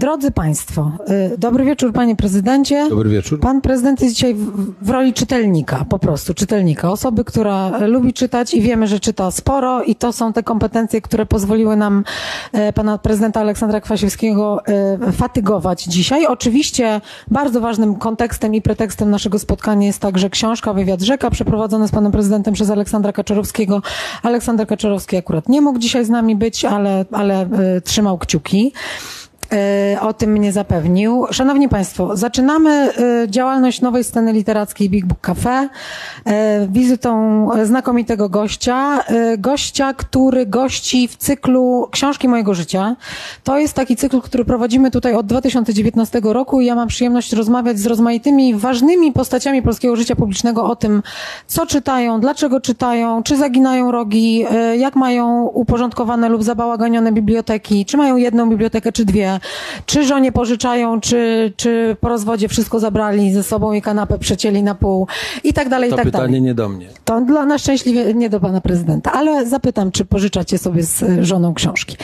Drodzy Państwo, y, dobry wieczór Panie Prezydencie. Dobry wieczór. Pan prezydent jest dzisiaj w, w roli czytelnika, po prostu czytelnika. Osoby, która lubi czytać i wiemy, że czyta sporo i to są te kompetencje, które pozwoliły nam e, Pana Prezydenta Aleksandra Kwasiewskiego e, fatygować dzisiaj. Oczywiście bardzo ważnym kontekstem i pretekstem naszego spotkania jest także książka Wywiad Rzeka, przeprowadzona z Panem Prezydentem przez Aleksandra Kaczorowskiego. Aleksander Kaczorowski akurat nie mógł dzisiaj z nami być, ale, ale e, trzymał kciuki. E, o tym mnie zapewnił. Szanowni Państwo, zaczynamy e, działalność nowej sceny literackiej Big Book Cafe e, wizytą znakomitego gościa. Gościa, który gości w cyklu Książki mojego życia. To jest taki cykl, który prowadzimy tutaj od 2019 roku i ja mam przyjemność rozmawiać z rozmaitymi ważnymi postaciami polskiego życia publicznego o tym, co czytają, dlaczego czytają, czy zaginają rogi, jak mają uporządkowane lub zabałaganione biblioteki, czy mają jedną bibliotekę, czy dwie, czy żonie pożyczają, czy, czy po rozwodzie wszystko zabrali ze sobą i kanapę przecięli na pół i tak dalej, to i tak pytanie dalej. nie do mnie. To dla na szczęśliwie nie do pana prezydenta, ale zapytam, czy pożyczacie sobie z e, żoną książki.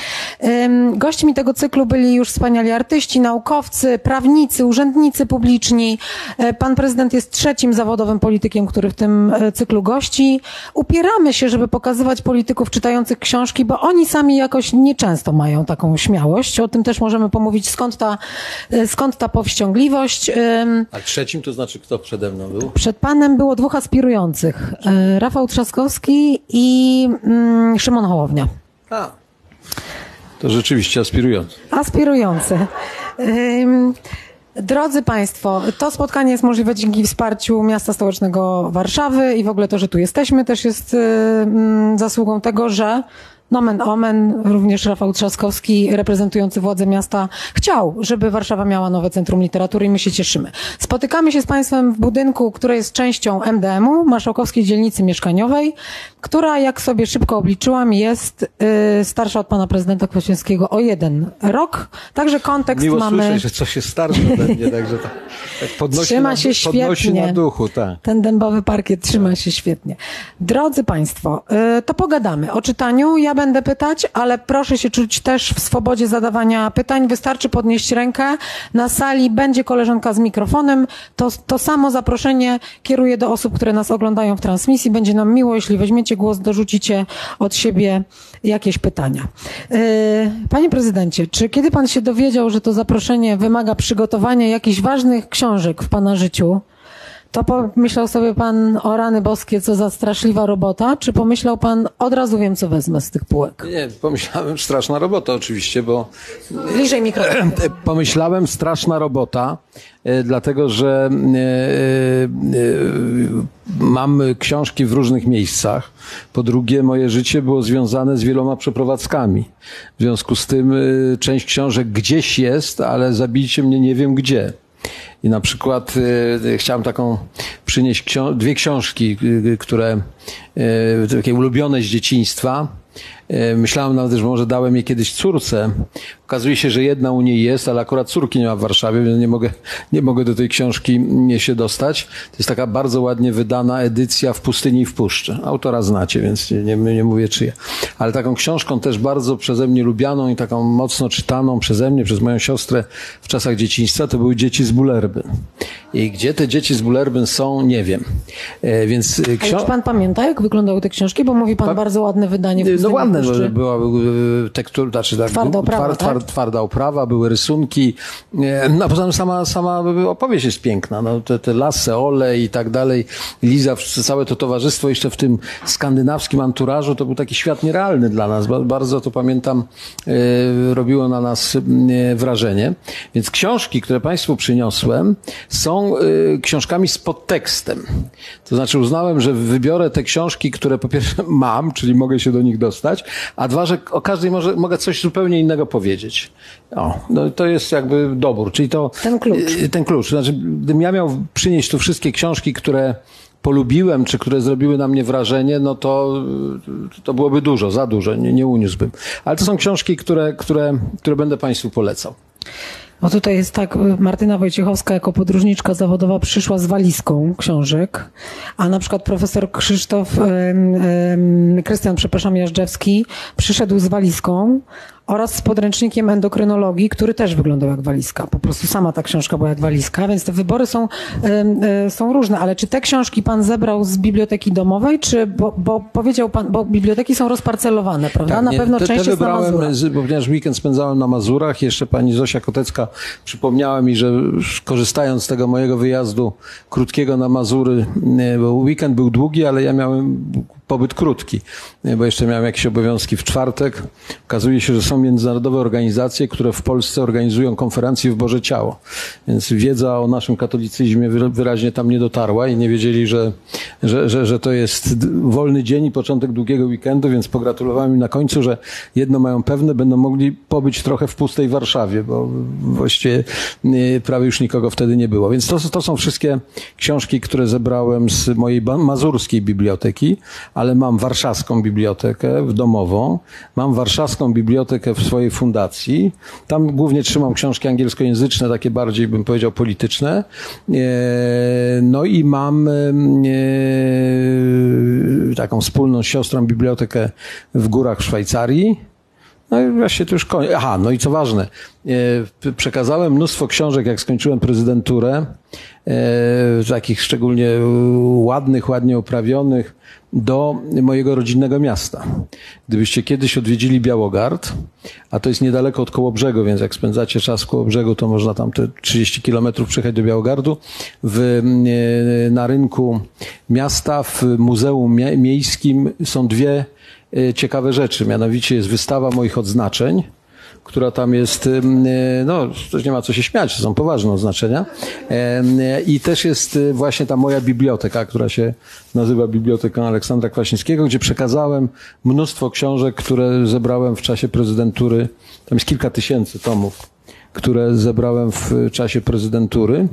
Gośćmi tego cyklu byli już wspaniali artyści, naukowcy, prawnicy, urzędnicy publiczni. E, Pan prezydent jest trzecim zawodowym politykiem, który w tym e, cyklu gości. Upieramy się, żeby pokazywać polityków czytających książki, bo oni sami jakoś nieczęsto mają taką śmiałość. O tym też możemy pomówić, skąd ta, e, skąd ta powściągliwość. A trzecim to znaczy kto przede mną był? przed panem było dwóch aspirujących. E, Rafał Trzaskowski i mm, Szymon Hołownia. A. To rzeczywiście aspirujący. Aspirujący. Drodzy Państwo, to spotkanie jest możliwe dzięki wsparciu miasta stołecznego Warszawy i w ogóle to, że tu jesteśmy, też jest y, mm, zasługą tego, że Nomen omen, również Rafał Trzaskowski, reprezentujący władze miasta, chciał, żeby Warszawa miała nowe Centrum Literatury i my się cieszymy. Spotykamy się z Państwem w budynku, który jest częścią MDM-u, Marszałkowskiej Dzielnicy Mieszkaniowej, która, jak sobie szybko obliczyłam, jest y, starsza od Pana Prezydenta Kwaśniewskiego o jeden rok. Także kontekst Miło mamy... słyszeć, że coś jest starsze ode mnie, także to tak podnosi, Trzyma na, się podnosi świetnie. na duchu, tak. Ten dębowy parkiet trzyma się świetnie. Drodzy Państwo, y, to pogadamy o czytaniu. Ja będę pytać, ale proszę się czuć też w swobodzie zadawania pytań. Wystarczy podnieść rękę. Na sali będzie koleżanka z mikrofonem. To, to samo zaproszenie kieruję do osób, które nas oglądają w transmisji. Będzie nam miło, jeśli weźmiecie głos, dorzucicie od siebie jakieś pytania. Y, Panie prezydencie, czy kiedy pan się dowiedział, że to zaproszenie wymaga przygotowania jakichś ważnych książek w pana życiu? To pomyślał sobie pan o rany boskie, co za straszliwa robota, czy pomyślał pan od razu wiem, co wezmę z tych półek? Nie, pomyślałem, straszna robota oczywiście, bo Bliżej mikrofon. E, pomyślałem straszna robota, e, dlatego że e, mam książki w różnych miejscach. Po drugie, moje życie było związane z wieloma przeprowadzkami. W związku z tym część książek gdzieś jest, ale zabijcie mnie nie wiem gdzie. I na przykład e, chciałem taką przynieść dwie książki, e, które e, takie ulubione z dzieciństwa. E, Myślałem nawet, że może dałem je kiedyś córce. Okazuje się, że jedna u niej jest, ale akurat córki nie ma w Warszawie, więc nie mogę, nie mogę do tej książki nie się dostać. To jest taka bardzo ładnie wydana edycja w pustyni i w puszczy. Autora znacie, więc nie, nie, nie mówię czyja. Ale taką książką też bardzo przeze mnie lubianą i taką mocno czytaną przeze mnie, przez moją siostrę w czasach dzieciństwa, to były Dzieci z Bulerbyn. I gdzie te dzieci z Bulerbyn są, nie wiem. E, Więc e, A ksio- czy pan pamięta, jak wyglądały te książki? Bo mówi pan bardzo ładne wydanie w no Pustyni ładne, Puszczy. była e, tektura, znaczy tak, Twarda oprawa, tak? twarda oprawa, były rysunki. E, No a poza tym sama, sama opowieść jest piękna. No, te, te lasy, ole i tak dalej. Liza, całe to towarzystwo jeszcze w tym skandynawskim anturażu, to był taki świat nierealny dla nas. Ba- Bardzo to pamiętam, e, robiło na nas wrażenie. Więc książki, które Państwu przyniosłem, są książkami z podtekstem. To znaczy uznałem, że wybiorę te książki, które po pierwsze mam, czyli mogę się do nich dostać, a dwa, że o każdej może, mogę coś zupełnie innego powiedzieć. O, no to jest jakby dobór, czyli to... Ten klucz. y, Ten klucz. Znaczy, gdybym ja miał przynieść tu wszystkie książki, które polubiłem, czy które zrobiły na mnie wrażenie, no to, to byłoby dużo, za dużo, nie, nie uniósłbym. Ale to są książki, które, które, które będę Państwu polecał. No tutaj jest tak, Martyna Wojciechowska jako podróżniczka zawodowa przyszła z walizką książek, a na przykład profesor Krzysztof, Krystian, przepraszam, Jażdżewski przyszedł z walizką oraz z podręcznikiem endokrynologii, który też wyglądał jak walizka. Po prostu sama ta książka była jak walizka, więc te wybory są, e, są różne. Ale czy te książki pan zebrał z biblioteki domowej, czy, bo, bo powiedział pan, bo biblioteki są rozparcelowane, prawda? na Tak, nie, pewno te, część te jest na wybrałem, Mazurach. z- bo ponieważ weekend spędzałem na Mazurach. Jeszcze pani Zosia Kotecka przypomniała mi, że korzystając z tego mojego wyjazdu krótkiego na Mazury, nie, bo weekend był długi, ale ja miałem pobyt krótki, bo jeszcze miałem jakieś obowiązki w czwartek. Okazuje się, że są międzynarodowe organizacje, które w Polsce organizują konferencje w Boże Ciało. Więc wiedza o naszym katolicyzmie wyra- wyraźnie tam nie dotarła i nie wiedzieli, że, że, że, że to jest wolny dzień i początek długiego weekendu, więc pogratulowałem im na końcu, że jedno mają pewne, będą mogli pobyć trochę w pustej Warszawie, bo właściwie prawie już nikogo wtedy nie było. Więc to, to są wszystkie książki, które zebrałem z mojej mazurskiej biblioteki, ale mam warszawską bibliotekę w domową, mam warszawską bibliotekę w swojej fundacji. Tam głównie trzymam książki angielskojęzyczne, takie bardziej bym powiedział polityczne. E, No i mam e, taką wspólną siostrą bibliotekę w górach w Szwajcarii. No i właśnie to już koniec. Aha, no i co ważne, e, przekazałem mnóstwo książek, jak skończyłem prezydenturę, e, takich szczególnie e, ładnych, ładnie oprawionych, do mojego rodzinnego miasta. Gdybyście kiedyś odwiedzili Białogard, a to jest niedaleko od Kołobrzegu, więc jak spędzacie czas w Kołobrzegu, to można tam te 30 kilometrów przyjechać do Białogardu. W, e, na rynku miasta, w Muzeum Mie- Miejskim są dwie e, ciekawe rzeczy. Mianowicie jest wystawa moich odznaczeń, która tam jest, e, no, też nie ma co się śmiać, są poważne oznaczenia. E, I też jest e, właśnie ta moja biblioteka, która się nazywa Biblioteką Aleksandra Kwaśniewskiego, gdzie przekazałem mnóstwo książek, które zebrałem w czasie prezydentury. Tam jest kilka tysięcy tomów, które zebrałem w czasie prezydentury.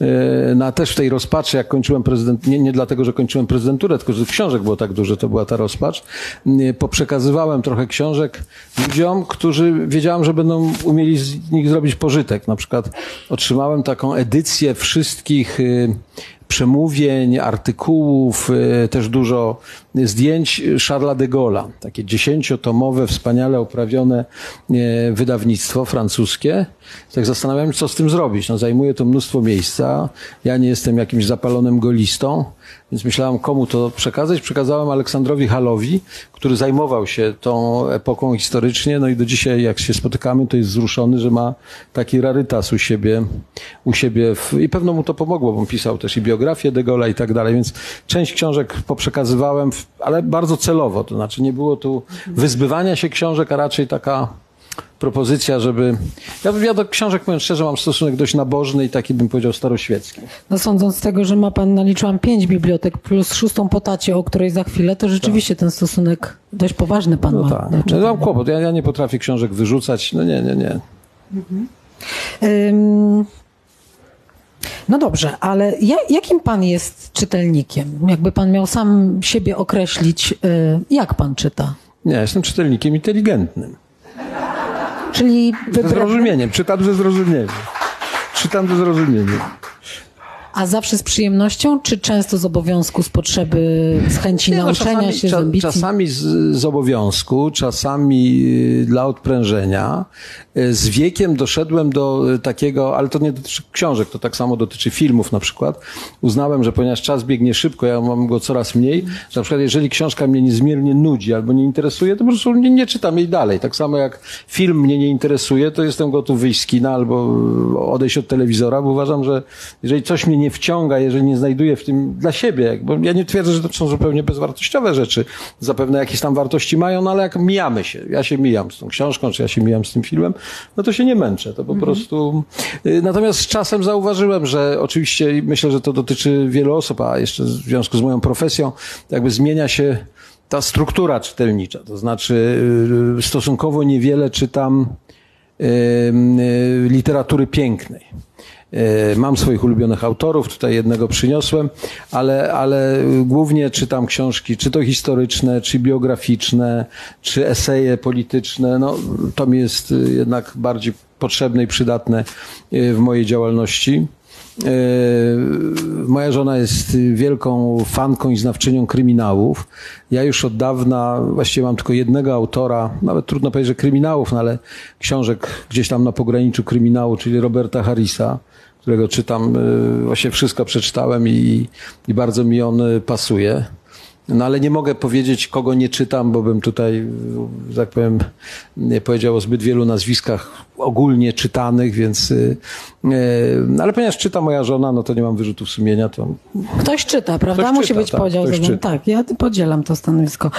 E, No a też w tej rozpaczy, jak kończyłem prezydent, nie, nie dlatego, że kończyłem prezydenturę, tylko że książek było tak dużo, to była ta rozpacz, e, poprzekazywałem trochę książek ludziom, którzy wiedziałem, że będą umieli z nich zrobić pożytek. Na przykład otrzymałem taką edycję wszystkich e, przemówień, artykułów, e, też dużo zdjęć Charlesa de Gaulle'a. Takie dziesięciotomowe, wspaniale oprawione e, wydawnictwo francuskie. Tak zastanawiałem się, co z tym zrobić. No, zajmuje to mnóstwo miejsca. Ja nie jestem jakimś zapalonym golistą, więc myślałem, komu to przekazać. Przekazałem Aleksandrowi Halowi, który zajmował się tą epoką historycznie. No i do dzisiaj, jak się spotykamy, to jest wzruszony, że ma taki rarytas u siebie, u siebie w, i pewno mu to pomogło, bo pisał też i biografię de Gaulle'a i tak dalej, więc część książek poprzekazywałem, ale bardzo celowo, to znaczy nie było tu wyzbywania się książek, a raczej taka propozycja, żeby... Ja, ja do książek, powiem szczerze, mam stosunek dość nabożny i taki, bym powiedział, staroświecki. No sądząc z tego, że ma pan, naliczyłam pięć bibliotek plus szóstą potacie, o której za chwilę, to rzeczywiście ten stosunek dość poważny pan No ma. tak. No, mam kłopot, ja, ja nie potrafię książek wyrzucać, no nie, nie, nie. Ym, No dobrze, ale ja, jakim pan jest czytelnikiem? Jakby pan miał sam siebie określić, y, jak pan czyta? Nie, jestem czytelnikiem inteligentnym. Czyli Ze wybra- zrozumieniem, czytam ze zrozumieniem. Czytam ze zrozumieniem. A zawsze z przyjemnością, czy często z obowiązku, z potrzeby, z chęci Nie, no, nauczenia czasami, się, z ambicji? czasami z, z obowiązku, czasami y, dla odprężenia. Y, Z wiekiem doszedłem do y, takiego, ale to nie dotyczy książek, to tak samo dotyczy filmów na przykład. Uznałem, że ponieważ czas biegnie szybko, ja mam go coraz mniej, że na przykład jeżeli książka mnie niezmiernie nudzi albo nie interesuje, to po prostu nie, nie czytam jej dalej. Tak samo jak film mnie nie interesuje, to jestem gotów wyjść z kina albo odejść od telewizora, bo uważam, że jeżeli coś mnie nie nie wciąga, jeżeli nie znajduję w tym dla siebie, bo ja nie twierdzę, że to są zupełnie bezwartościowe rzeczy, zapewne jakieś tam wartości mają, no ale jak mijamy się, ja się mijam z tą książką, czy ja się mijam z tym filmem, no to się nie męczę, to po Mhm. prostu... Y, Natomiast z czasem zauważyłem, że oczywiście myślę, że to dotyczy wielu osób, a jeszcze w związku z moją profesją, jakby zmienia się ta struktura czytelnicza, to znaczy y, stosunkowo niewiele czytam y, literatury pięknej. Y, Mam swoich ulubionych autorów, tutaj jednego przyniosłem, ale, ale głównie czytam książki, czy to historyczne, czy biograficzne, czy eseje polityczne. No, to mi jest y, jednak bardziej potrzebne i przydatne y, w mojej działalności. E, Moja żona jest wielką fanką i znawczynią kryminałów. Ja już od dawna właściwie mam tylko jednego autora, nawet trudno powiedzieć, że kryminałów, no ale książek gdzieś tam na pograniczu kryminału, czyli Roberta Harrisa, którego czytam, e, właśnie wszystko przeczytałem i, i bardzo mi on e, pasuje. No ale nie mogę powiedzieć, kogo nie czytam, bo bym tutaj, że tak powiem, nie powiedział o zbyt wielu nazwiskach ogólnie czytanych, więc. y, y, Ale ponieważ czyta moja żona, no to nie mam wyrzutów sumienia, to Ktoś czyta, prawda? Ktoś Musi czyta, być tak, podział. zawodowy. czyta. Tak, ja podzielam to stanowisko.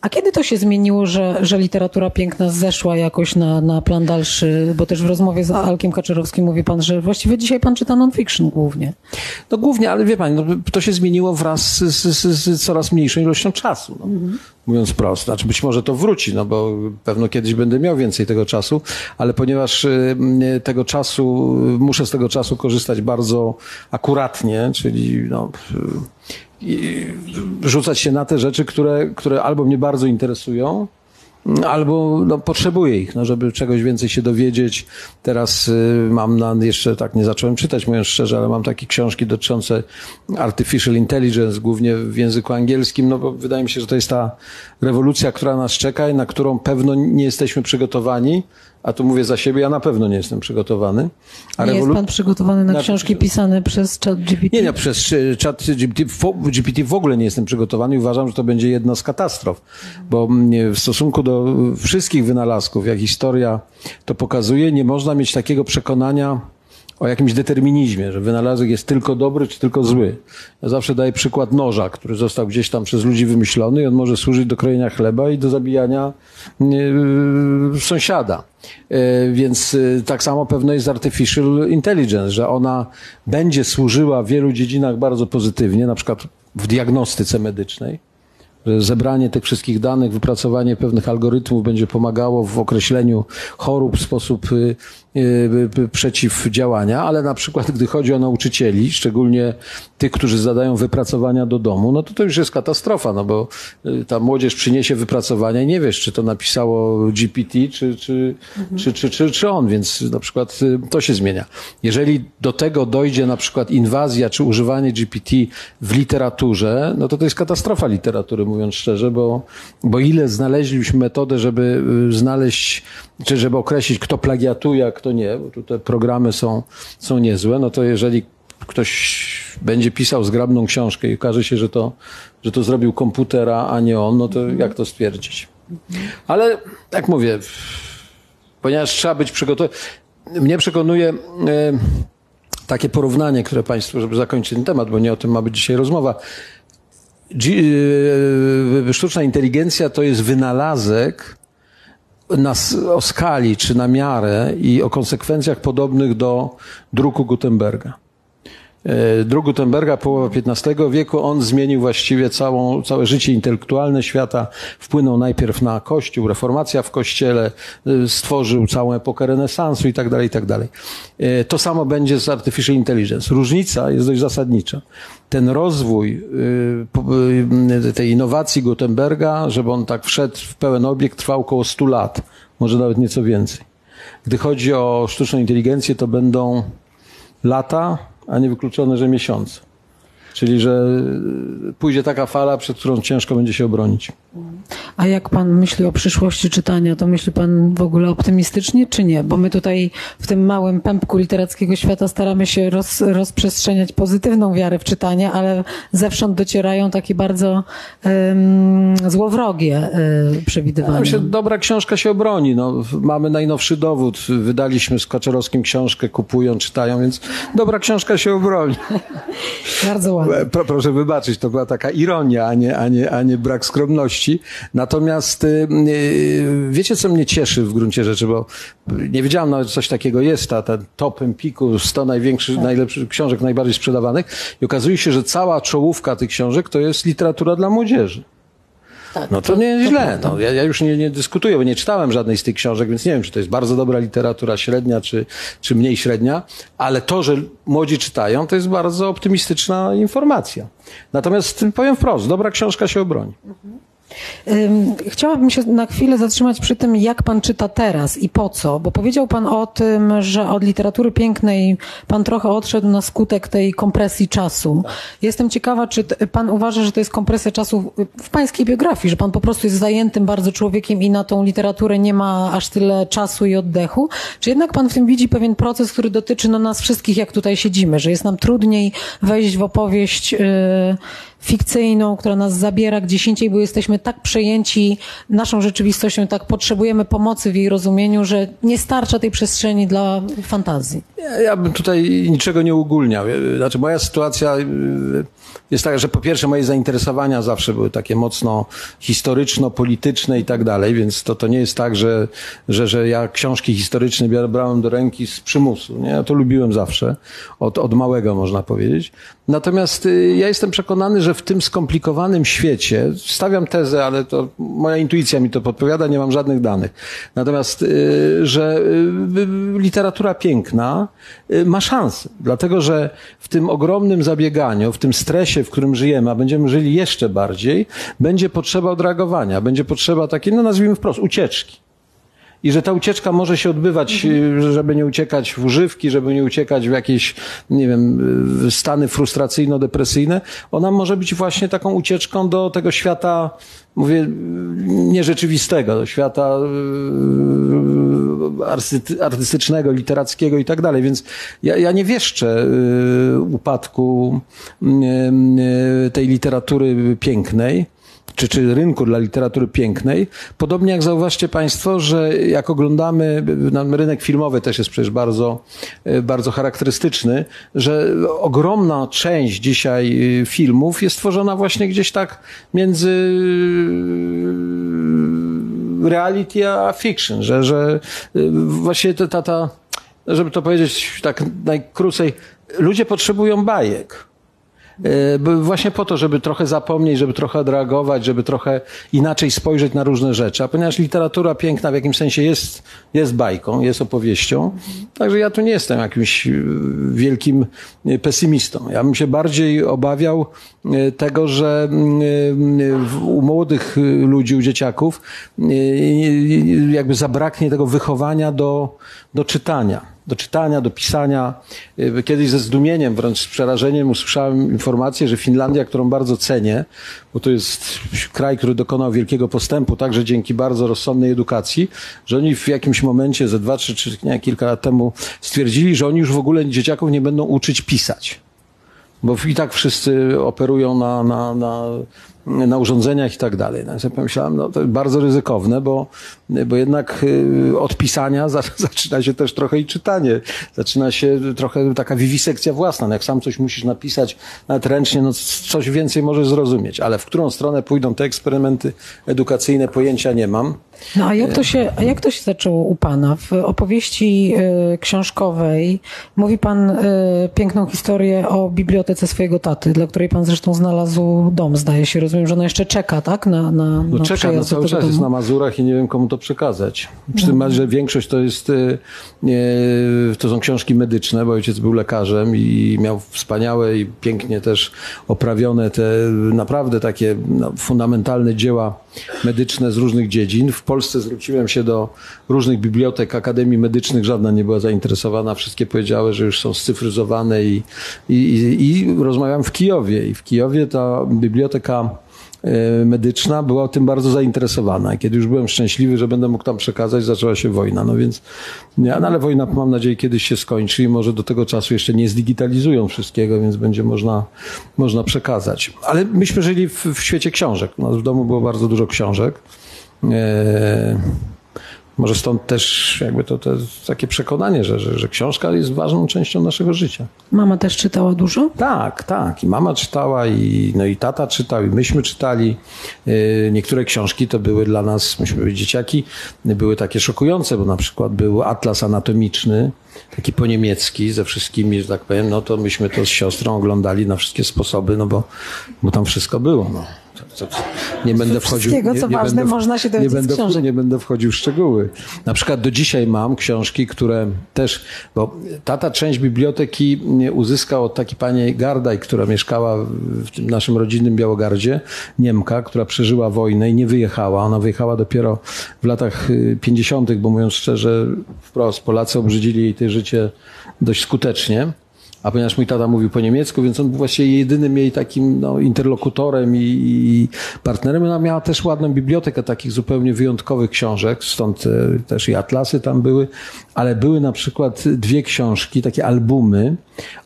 A kiedy to się zmieniło, że, że literatura piękna zeszła jakoś na, na plan dalszy? Bo też w rozmowie z Alkiem Kaczorowskim mówi pan, że właściwie dzisiaj pan czyta non-fiction głównie. No głównie, ale wie pani, no, to się zmieniło wraz z, z, z, z coraz mniejszą ilością czasu. No. Mówiąc prosto. Znaczy być może to wróci, no bo pewno kiedyś będę miał więcej tego czasu, ale ponieważ y, y, tego czasu, y, muszę z tego czasu korzystać bardzo akuratnie, czyli no, rzucać się na te rzeczy, które, które albo mnie bardzo interesują, Albo no, potrzebuję ich, no, żeby czegoś więcej się dowiedzieć. Teraz y, mam na, jeszcze tak nie zacząłem czytać, mówiąc szczerze, ale mam takie książki dotyczące artificial intelligence, głównie w języku angielskim, no bo wydaje mi się, że to jest ta rewolucja, która nas czeka i na którą pewno nie jesteśmy przygotowani. A tu mówię za siebie, ja na pewno nie jestem przygotowany. Nie jest rewolu- pan przygotowany na Na- książki pisane przez chat GPT? nie, nie, przez czat GPT, w- GPT w ogóle nie jestem przygotowany i uważam, że to będzie jedna z katastrof, bo mm, w stosunku do wszystkich wynalazków, jak historia to pokazuje, nie można mieć takiego przekonania o jakimś determinizmie, że wynalazek jest tylko dobry czy tylko zły. Ja zawsze daję przykład noża, który został gdzieś tam przez ludzi wymyślony i on może służyć do krojenia chleba i do zabijania yy, sąsiada. Yy, Więc yy, tak samo pewno jest artificial intelligence, że ona będzie służyła w wielu dziedzinach bardzo pozytywnie, na przykład w diagnostyce medycznej, że zebranie tych wszystkich danych, wypracowanie pewnych algorytmów będzie pomagało w określeniu chorób w sposób y, przeciwdziałania, ale na przykład gdy chodzi o nauczycieli, szczególnie tych, którzy zadają wypracowania do domu, no to to już jest katastrofa, no bo y, ta młodzież przyniesie wypracowania i nie wiesz, czy to napisało GPT, czy, czy, czy, czy, czy, czy on, więc na przykład y, to się zmienia. Jeżeli do tego dojdzie na przykład inwazja, czy używanie GPT w literaturze, no to to jest katastrofa literatury, mówiąc szczerze, bo, bo ile znaleźliśmy metodę, żeby y, znaleźć, czy żeby określić, kto plagiatuje, a kto nie, bo tu te programy są, są niezłe, no to jeżeli ktoś będzie pisał zgrabną książkę i okaże się, że to, że to zrobił komputer, a nie on, no to jak to stwierdzić? Ale jak mówię, ponieważ trzeba być przygotowany. Mnie przekonuje e, takie porównanie, które Państwu, żeby zakończyć ten temat, bo nie o tym ma być dzisiaj rozmowa. G- e, sztuczna inteligencja to jest wynalazek na, o skali czy na miarę i o konsekwencjach podobnych do druku Gutenberga. E, Druk Gutenberga, połowa XV wieku, on zmienił właściwie całą, całe życie intelektualne świata. Wpłynął najpierw na Kościół, reformacja w Kościele, e, stworzył całą epokę renesansu i tak dalej, i tak dalej. E, To samo będzie z Artificial Intelligence. Różnica jest dość zasadnicza. Ten rozwój tej innowacji Gutenberga, żeby on tak wszedł w pełen obieg, trwał około 100 lat, może nawet nieco więcej. Gdy chodzi o sztuczną inteligencję, to będą lata, a nie wykluczone, że miesiące. Czyli, że pójdzie taka fala, przed którą ciężko będzie się obronić. A jak pan myśli o przyszłości czytania, to myśli pan w ogóle optymistycznie, czy nie? Bo my tutaj w tym małym pępku literackiego świata staramy się roz, rozprzestrzeniać pozytywną wiarę w czytanie, ale zewsząd docierają takie bardzo um, złowrogie y, przewidywania. Myślę, dobra książka się obroni. No, mamy najnowszy dowód. Wydaliśmy z Kaczorowskim książkę, kupują, czytają, więc dobra książka się obroni. Bardzo ładnie. Pro, proszę wybaczyć, to była taka ironia, a nie, a nie, a nie brak skromności. Natomiast y, y, wiecie, co mnie cieszy w gruncie rzeczy, bo nie wiedziałam nawet, że coś takiego jest, a ten top Empiku, 100 największych, najlepszych książek, najbardziej sprzedawanych i okazuje się, że cała czołówka tych książek to jest literatura dla młodzieży. Tak, No to nie jest źle. No, ja, ja już nie, nie dyskutuję, bo nie czytałem żadnej z tych książek, więc nie wiem, czy to jest bardzo dobra literatura średnia, czy, czy mniej średnia, ale to, że młodzi czytają, to jest bardzo optymistyczna informacja. Natomiast powiem wprost, dobra książka się obroni. Ym, Chciałabym się na chwilę zatrzymać przy tym, jak pan czyta teraz i po co, bo powiedział pan o tym, że od literatury pięknej pan trochę odszedł na skutek tej kompresji czasu. Jestem ciekawa, czy pan uważa, że to jest kompresja czasu w pańskiej biografii, że pan po prostu jest zajętym bardzo człowiekiem i na tą literaturę nie ma aż tyle czasu i oddechu, czy jednak pan w tym widzi pewien proces, który dotyczy no, nas wszystkich, jak tutaj siedzimy, że jest nam trudniej wejść w opowieść yy, fikcyjną, która nas zabiera gdzieś indziej, bo jesteśmy tak przejęci naszą rzeczywistością, tak potrzebujemy pomocy w jej rozumieniu, że nie starcza tej przestrzeni dla fantazji. Ja, ja bym tutaj niczego nie ugólniał. Znaczy, moja sytuacja y, jest taka, że po pierwsze moje zainteresowania zawsze były takie mocno historyczno-polityczne i tak dalej, więc to, to nie jest tak, że, że, że ja książki historyczne brałem do ręki z przymusu. Nie? Ja to lubiłem zawsze, od, od małego można powiedzieć. Natomiast y, ja jestem przekonany, że w tym skomplikowanym świecie, stawiam tezę, ale to moja intuicja mi to podpowiada, nie mam żadnych danych. Natomiast, y, że y, literatura piękna ma szansę, dlatego że w tym ogromnym zabieganiu, w tym stresie, w którym żyjemy, a będziemy żyli jeszcze bardziej, będzie potrzeba odreagowania, będzie potrzeba takiej, no nazwijmy wprost, ucieczki. I że ta ucieczka może się odbywać, y, żeby nie uciekać w używki, żeby nie uciekać w jakieś, nie wiem, y, stany frustracyjno-depresyjne. Ona może być właśnie taką ucieczką do tego świata, mówię, nierzeczywistego, do świata y, arty- artystycznego, literackiego i tak dalej. Więc ja, ja nie wieszczę upadku tej literatury pięknej czy, czy rynku dla literatury pięknej. Podobnie jak zauważcie Państwo, że jak oglądamy, rynek filmowy też jest przecież bardzo, e, bardzo charakterystyczny, że ogromna część dzisiaj e, filmów jest tworzona właśnie gdzieś tak między e, reality a fiction, że, że właśnie ta, ta, żeby to powiedzieć tak najkrócej, ludzie potrzebują bajek. E, Właśnie po to, żeby trochę zapomnieć, żeby trochę odreagować, żeby trochę inaczej spojrzeć na różne rzeczy. A ponieważ literatura piękna w jakimś sensie jest, jest bajką, jest opowieścią, także ja tu nie jestem jakimś e, wielkim e, pesymistą. Ja bym się bardziej obawiał tego, że mm, u młodych ludzi, u dzieciaków jakby zabraknie tego wychowania do, do czytania do czytania, do pisania. Y, Kiedyś ze zdumieniem, wręcz z przerażeniem usłyszałem informację, że Finlandia, którą bardzo cenię, bo to jest kraj, który dokonał wielkiego postępu, także dzięki bardzo rozsądnej edukacji, że oni w jakimś momencie, ze dwa, trzy, czy nie, kilka lat temu stwierdzili, że oni już w ogóle dzieciaków nie będą uczyć pisać. Bo i tak wszyscy operują na, na, na, na urządzeniach i tak dalej. No, ja pomyślałem, no to jest bardzo ryzykowne, bo, bo jednak y, od pisania za, zaczyna się też trochę i czytanie. Zaczyna się trochę taka wiwisekcja własna. No, jak sam coś musisz napisać nawet ręcznie, no coś więcej możesz zrozumieć. Ale w którą stronę pójdą te eksperymenty edukacyjne, pojęcia nie mam. No a jak to się, a jak to się zaczęło u pana? W opowieści y, książkowej mówi pan y, piękną historię o bibliotece swojego taty, dla której pan zresztą znalazł dom, zdaje się. Rozumiem, że ona jeszcze czeka, tak? Na, na, No na czeka, no cały czas jest domu. na Mazurach i nie wiem komu to przekazać. Przy tym, że większość to jest, y, to są książki medyczne, bo ojciec był lekarzem i miał wspaniałe i pięknie też oprawione te naprawdę takie no, fundamentalne dzieła medyczne z różnych dziedzin. W Polsce zwróciłem się do różnych bibliotek, akademii medycznych, żadna nie była zainteresowana. Wszystkie powiedziały, że już są scyfryzowane i, i, i, i rozmawiam w Kijowie. I w Kijowie ta biblioteka medyczna była tym bardzo zainteresowana. Kiedy już byłem szczęśliwy, że będę mógł tam przekazać, zaczęła się wojna. No więc, no ale wojna mam nadzieję kiedyś się skończy i może do tego czasu jeszcze nie zdigitalizują wszystkiego, więc będzie można, można przekazać. Ale myśmy żyli w, w świecie książek. Nas w domu było bardzo dużo książek. E, może stąd też jakby to, to takie przekonanie, że, że, że książka jest ważną częścią naszego życia. Mama też czytała dużo? Tak, tak. I mama czytała, i, no i tata czytał, i myśmy czytali. Yy, Niektóre książki to były dla nas, myśmy byli dzieciaki, były takie szokujące, bo na przykład był atlas anatomiczny, taki po niemiecki, ze wszystkimi, że tak powiem, no to myśmy to z siostrą oglądali na wszystkie sposoby, no bo, bo tam wszystko było. No. Nie będę wchodził. Wszystkiego, co ważne, będę można się nie będę, w- nie będę wchodził w szczegóły. Na przykład do dzisiaj mam książki, które też, bo tata część biblioteki uzyskał od takiej pani Gardaj, która mieszkała w tym naszym rodzinnym Białogardzie, Niemka, która przeżyła wojnę i nie wyjechała. Ona wyjechała dopiero w latach y, 50., bo mówiąc szczerze, wprost Polacy obrzydzili jej to życie dość skutecznie. A ponieważ mój tata mówił po niemiecku, więc on był właściwie jedynym jej takim no, interlokutorem i, i partnerem. Ona miała też ładną bibliotekę takich zupełnie wyjątkowych książek, stąd e, też i atlasy tam były, ale były na przykład dwie książki, takie albumy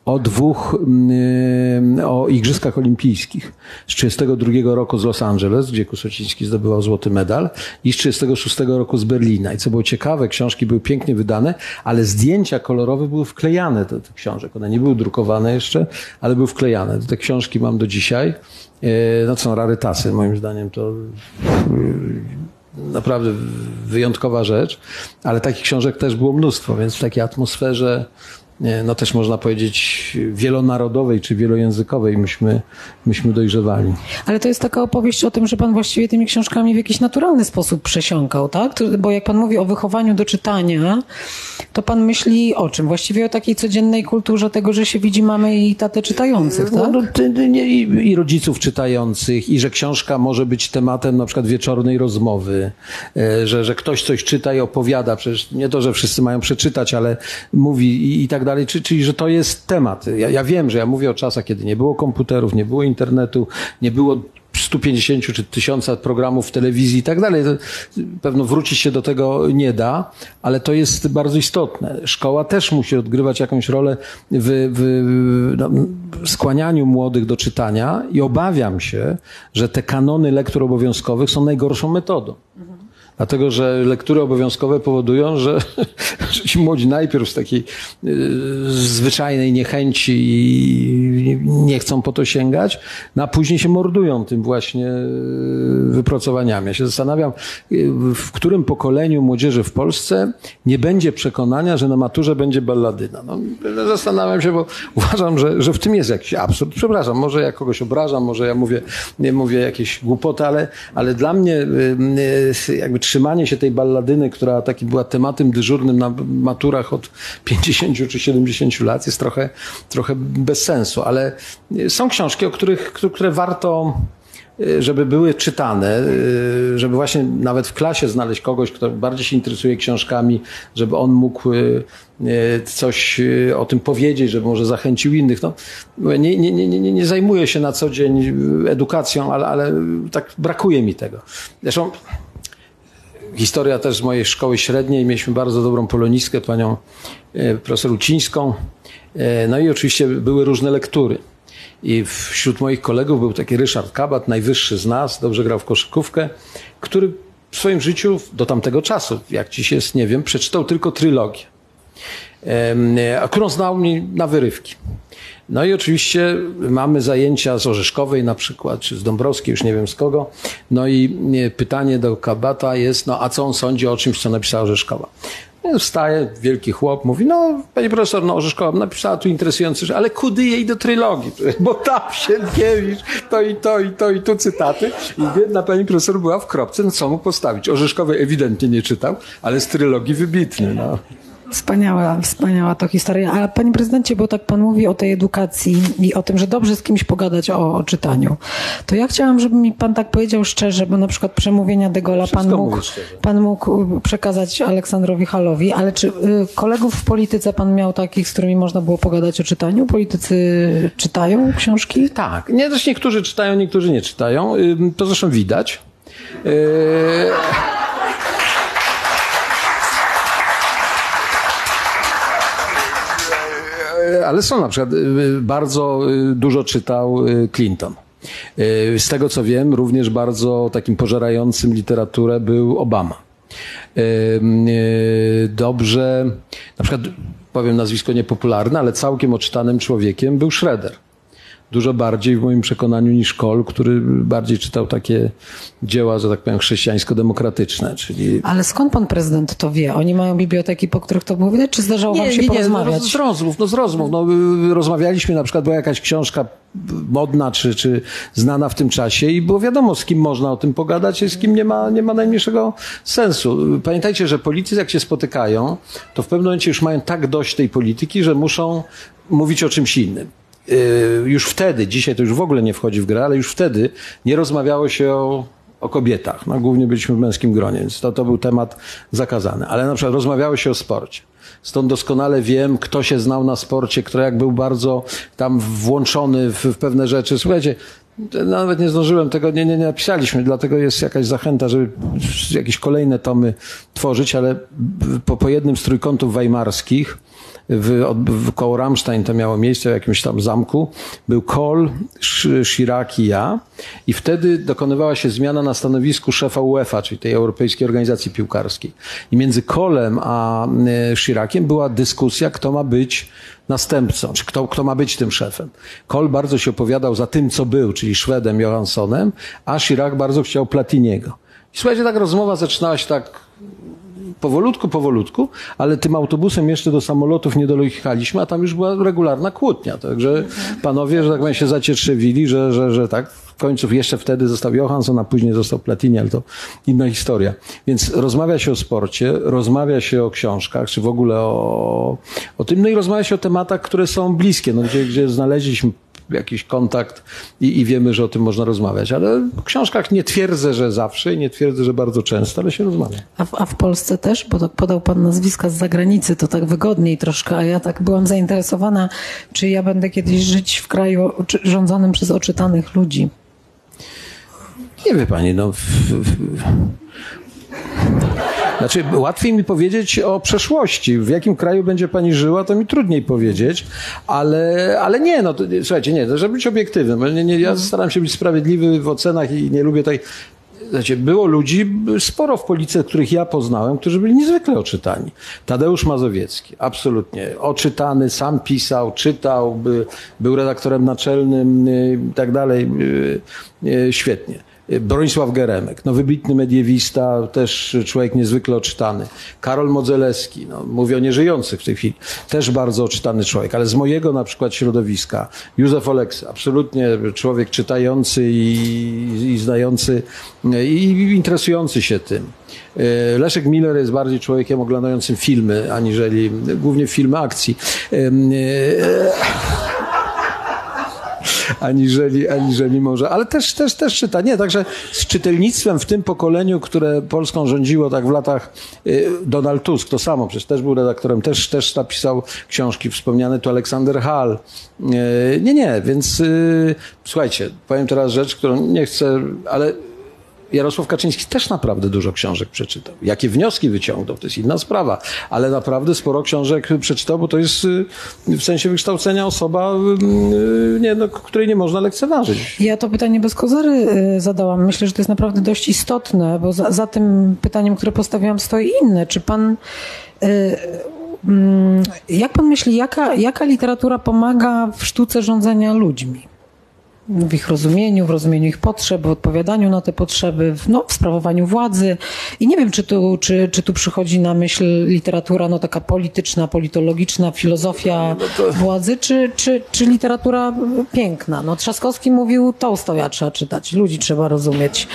o dwóch, mm, o Igrzyskach Olimpijskich z 32 roku z Los Angeles, gdzie Kusociński zdobywał złoty medal i z 36 roku z Berlina. I co było ciekawe, książki były pięknie wydane, ale zdjęcia kolorowe były wklejane do tych książek. One nie były drukowane jeszcze, ale były wklejane. Te książki mam do dzisiaj. E, No są rarytasy, moim zdaniem to naprawdę wyjątkowa rzecz, ale takich książek też było mnóstwo, więc w takiej atmosferze, no też można powiedzieć wielonarodowej czy wielojęzykowej myśmy, myśmy dojrzewali. Ale to jest taka opowieść o tym, że pan właściwie tymi książkami w jakiś naturalny sposób przesiąkał, tak? Bo jak pan mówi o wychowaniu do czytania, to pan myśli o czym? Właściwie o takiej codziennej kulturze tego, że się widzi mamy i tatę czytających, tak? No, no, ty- nie, i, rodziców czytających, i że książka może być tematem na przykład wieczornej rozmowy, e, że, że ktoś coś czyta i opowiada, przecież nie to, że wszyscy mają przeczytać, ale mówi i, i tak dalej, Czy- czyli że to jest temat. Ja, ja wiem, że ja mówię o czasach, kiedy nie było komputerów, nie było internetu, nie było 150 czy 1000 programów w telewizji i tak dalej. Pewno wrócić się do tego nie da, ale to jest bardzo istotne. Szkoła też musi odgrywać jakąś rolę w, w no, skłanianiu młodych do czytania i obawiam się, że te kanony lektur obowiązkowych są najgorszą metodą. Dlatego, że lektury obowiązkowe powodują, że, że ci młodzi najpierw z takiej y, zwyczajnej niechęci i nie chcą po to sięgać, no a później się mordują tym właśnie y, wypracowaniami. Ja się zastanawiam, y, w którym pokoleniu młodzieży w Polsce nie będzie przekonania, że na maturze będzie balladyna. No, zastanawiam się, bo uważam, że, że w tym jest jakiś absurd. Przepraszam, może ja kogoś obrażam, może ja mówię, nie mówię jakieś głupoty, ale, ale dla mnie jakby trzymanie się tej balladyny, która taki była tematem dyżurnym na maturach od 50 czy 70 lat jest trochę, trochę bez sensu, ale y, są książki, o których, które warto y, żeby były czytane, y, żeby właśnie nawet w klasie znaleźć kogoś, kto bardziej się interesuje książkami, żeby on mógł coś o tym powiedzieć, żeby może zachęcił innych. No, nie, nie, nie, nie, zajmuję się na co dzień edukacją, ale, ale tak brakuje mi tego. Zresztą historia też z mojej szkoły średniej. Mieliśmy bardzo dobrą polonistkę, panią e, profesor Ucińską. E, No i oczywiście były różne lektury. I wśród moich kolegów był taki Ryszard Kabat, najwyższy z nas, dobrze grał w koszykówkę, który w swoim życiu do tamtego czasu, jak dziś jest, nie wiem, przeczytał tylko trylogię, Em, a którą znał mi na wyrywki. No i oczywiście mamy zajęcia z Orzeszkowej na przykład, czy z Dąbrowskiej, już nie wiem z kogo. No i e, pytanie do Kabata jest, no a co on sądzi o czymś, co napisała Orzeszkowa? No, Wstaje wielki chłop, mówi, no pani profesor, no Orzeszkowa napisała tu interesujący, rzecz, ale kudy jej do trylogii, bo tam Sienkiewicz, to i to, i to, i tu cytaty. I biedna pani profesor była w kropce, no co mu postawić? Orzeszkowej ewidentnie nie czytał, ale z trylogii wybitny, no. Wspaniała, wspaniała to historia. Ale panie prezydencie, bo tak pan mówi o tej edukacji i o tym, że dobrze z kimś pogadać o, o czytaniu, to ja chciałam, żeby mi pan tak powiedział szczerze, bo na przykład przemówienia de Gaulle'a pan mógł, pan mógł przekazać Aleksandrowi Halowi, ale czy y, kolegów w polityce pan miał takich, z którymi można było pogadać o czytaniu? Politycy czytają książki? Tak, nie, też niektórzy czytają, niektórzy nie czytają. To zresztą widać. Yy, Ale są na przykład, y, bardzo y, dużo czytał y, Clinton. Z tego co wiem, również bardzo takim pożerającym literaturę był Obama. Dobrze, na przykład powiem nazwisko niepopularne, ale całkiem odczytanym człowiekiem był Schroeder dużo bardziej w moim przekonaniu niż Kohl, który bardziej czytał takie dzieła, że tak powiem, chrześcijańsko-demokratyczne, czyli Ale skąd pan prezydent to wie? Oni mają biblioteki, po których to było widać, czy zdarzało wam się no, porozmawiać? z rozmów, no z rozmów. No, y, rozmawialiśmy, na przykład była jakaś książka modna czy, czy znana w tym czasie i było wiadomo, z kim można o tym pogadać i z kim nie ma, nie ma najmniejszego sensu. Pamiętajcie, że politycy jak się spotykają, to w pewnym momencie już mają tak dość tej polityki, że muszą mówić o czymś innym. Y, Już wtedy, dzisiaj to już w ogóle nie wchodzi w grę, ale już wtedy nie rozmawiało się o, o kobietach. No, głównie byliśmy w męskim gronie, więc to, to był temat zakazany. Ale na przykład rozmawiało się o sporcie. Stąd doskonale wiem, kto się znał na sporcie, kto jak był bardzo tam włączony w, w pewne rzeczy. Słuchajcie, nawet nie zdążyłem tego, nie, nie, nie napisaliśmy, dlatego jest jakaś zachęta, żeby jakieś kolejne tomy tworzyć, ale po, po jednym z trójkątów weimarskich, w, w koło Ramstein to miało miejsce w jakimś tam zamku, był Kohl, Chirac i ja i wtedy dokonywała się zmiana na stanowisku szefa UEFA, czyli tej Europejskiej Organizacji Piłkarskiej. I między Kohlem a e, Chiraciem była dyskusja, kto ma być następcą, czy kto, kto ma być tym szefem. Kohl bardzo się opowiadał za tym, co był, czyli Szwedem Johanssonem, a Chirac bardzo chciał Platiniego. I słuchajcie, tak rozmowa zaczynała się tak powolutku, powolutku, ale tym autobusem jeszcze do samolotów nie dojechaliśmy, a tam już była regularna kłótnia. Także panowie, że tak powiem, się zacietrzewili, że, że, że tak. W końcu jeszcze wtedy został Johansson, a później został Platini, ale to inna historia. Więc rozmawia się o sporcie, rozmawia się o książkach, czy w ogóle o, o tym, no i rozmawia się o tematach, które są bliskie, no, gdzie, gdzie znaleźliśmy jakiś kontakt i, i wiemy, że o tym można rozmawiać. Ale w książkach nie twierdzę, że zawsze i nie twierdzę, że bardzo często, ale się rozmawia. A w, a w Polsce też? Bo podał pan nazwiska z zagranicy, to tak wygodniej troszkę, a ja tak byłam zainteresowana, czy ja będę kiedyś żyć w kraju rządzonym przez oczytanych ludzi. Nie wie pani, no. W, w, znaczy, łatwiej mi powiedzieć o przeszłości. W jakim kraju będzie pani żyła, to mi trudniej powiedzieć, ale, ale nie, no to, słuchajcie, nie, to żeby być obiektywnym. Nie, nie, ja staram się być sprawiedliwy w ocenach i nie lubię tej. Znaczy, było ludzi sporo w policji, których ja poznałem, którzy byli niezwykle oczytani. Tadeusz Mazowiecki, absolutnie. Oczytany, sam pisał, czytał, by, był redaktorem naczelnym y, i tak dalej. y, y, Świetnie. Bronisław Geremek, no wybitny mediewista, też człowiek niezwykle oczytany. Karol Modzelewski, no mówię o nieżyjących w tej chwili, też bardzo oczytany człowiek, ale z mojego na przykład środowiska, Józef Oleksy, absolutnie człowiek czytający i, i znający i interesujący się tym. E, Leszek Miller jest bardziej człowiekiem oglądającym filmy, aniżeli głównie filmy akcji. Aniżeli, aniżeli może, ale też, też, też czyta. Nie, także z czytelnictwem w tym pokoleniu, które Polską rządziło tak w latach y, Donald Tusk, to samo, przecież też był redaktorem, też, też napisał książki, wspomniany tu Aleksander Hall. Y, Nie, nie, więc y, słuchajcie, powiem teraz rzecz, którą nie chcę, ale Jarosław Kaczyński też naprawdę dużo książek przeczytał. Jakie wnioski wyciągnął, to jest inna sprawa, ale naprawdę sporo książek przeczytał, bo to jest y, w sensie wykształcenia osoba, y, nie, no, której nie można lekceważyć. Ja to pytanie bez kozery y, zadałam. Myślę, że to jest naprawdę dość istotne, bo za, za tym pytaniem, które postawiłam, stoi inne. Czy pan. y, mm, Jak pan myśli, jaka, jaka literatura pomaga w sztuce rządzenia ludźmi? W ich rozumieniu, w rozumieniu ich potrzeb, w odpowiadaniu na te potrzeby, w, no, w sprawowaniu władzy. I nie wiem, czy tu, czy, czy tu przychodzi na myśl literatura no, taka polityczna, politologiczna, filozofia władzy, czy, czy, czy literatura piękna. No, Trzaskowski mówił, Tołstoja trzeba czytać, ludzi trzeba rozumieć.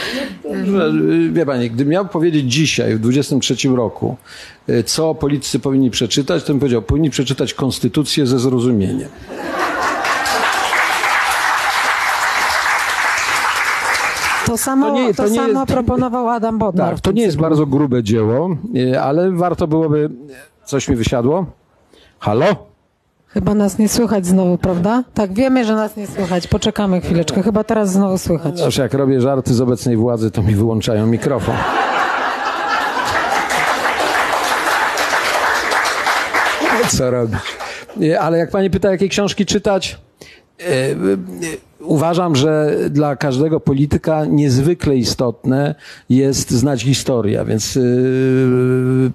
Że, y, Wie pani, gdybym miał powiedzieć dzisiaj, w 23 roku, y, co politycy powinni przeczytać, to bym powiedział, powinni przeczytać konstytucję ze zrozumieniem. To samo, To to nie- to nie samo jest- proponował Adam Bodnar. Tak, to nie jest bardzo grube dzieło, y, ale warto byłoby... Coś mi wysiadło? Halo? Chyba nas nie słychać znowu, prawda? Tak, wiemy, że nas nie słychać. Poczekamy chwileczkę. Chyba teraz znowu słychać. Aż jak robię żarty z obecnej władzy, to mi wyłączają mikrofon. Co robić? Nie, Ale jak pani pyta, jakie książki czytać, uważam, że dla każdego polityka niezwykle istotne jest znać historię, więc e,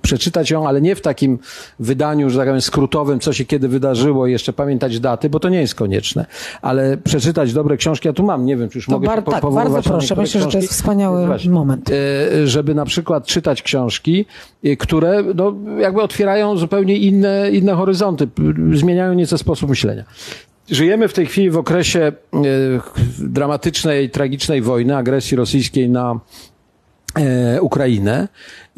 przeczytać ją, ale nie w takim wydaniu, że tak powiem, skrótowym, co się kiedy wydarzyło, i jeszcze pamiętać daty, bo to nie jest konieczne, ale przeczytać dobre książki, ja tu mam, nie wiem, czy już To mogę bar- się po- tak, bardzo proszę. Myślę, że to jest wspaniały Właśnie. moment. E, żeby na przykład czytać książki, e, które no, jakby otwierają zupełnie inne, inne horyzonty, zmieniają nieco sposób myślenia. Żyjemy w tej chwili w okresie e, dramatycznej, tragicznej wojny, agresji rosyjskiej na e, Ukrainę.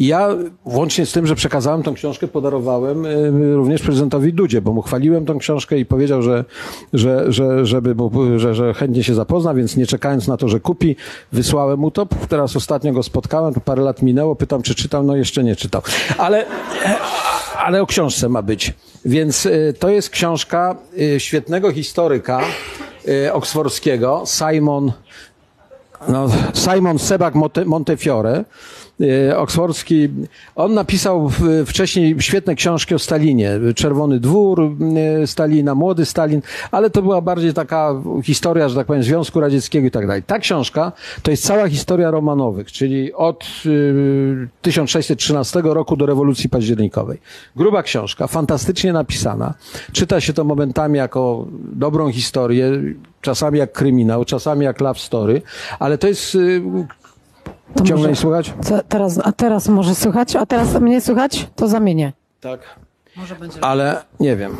I ja, włącznie z tym, że przekazałem tą książkę, podarowałem e, również prezydentowi Dudzie, bo mu chwaliłem tą książkę i powiedział, że, że, że, żeby mu, że, że chętnie się zapozna, więc nie czekając na to, że kupi, wysłałem mu to. Teraz ostatnio go spotkałem, to parę lat minęło, pytam, czy czytał, no jeszcze nie czytał. Ale, ale o książce ma być. Więc e, to jest książka e, świetnego historyka oksfordzkiego, Simon no, Simon Monte- Montefiore, e, oksfordzki, on napisał wcześniej świetne książki o Stalinie. Czerwony Dwór e, Stalina, Młody Stalin, ale to była bardziej taka historia, że tak powiem, Związku Radzieckiego i tak dalej. Ta książka to jest cała historia Romanowych, czyli od y, 1613 roku do rewolucji październikowej. Gruba książka, fantastycznie napisana. Czyta się to momentami jako dobrą historię, czasami jak kryminał, czasami jak love story, ale to jest... Y, To ciągle może- nie słuchać? Co, teraz, a teraz może słychać? A teraz mnie słychać? To zamienię. Tak. Ale nie wiem.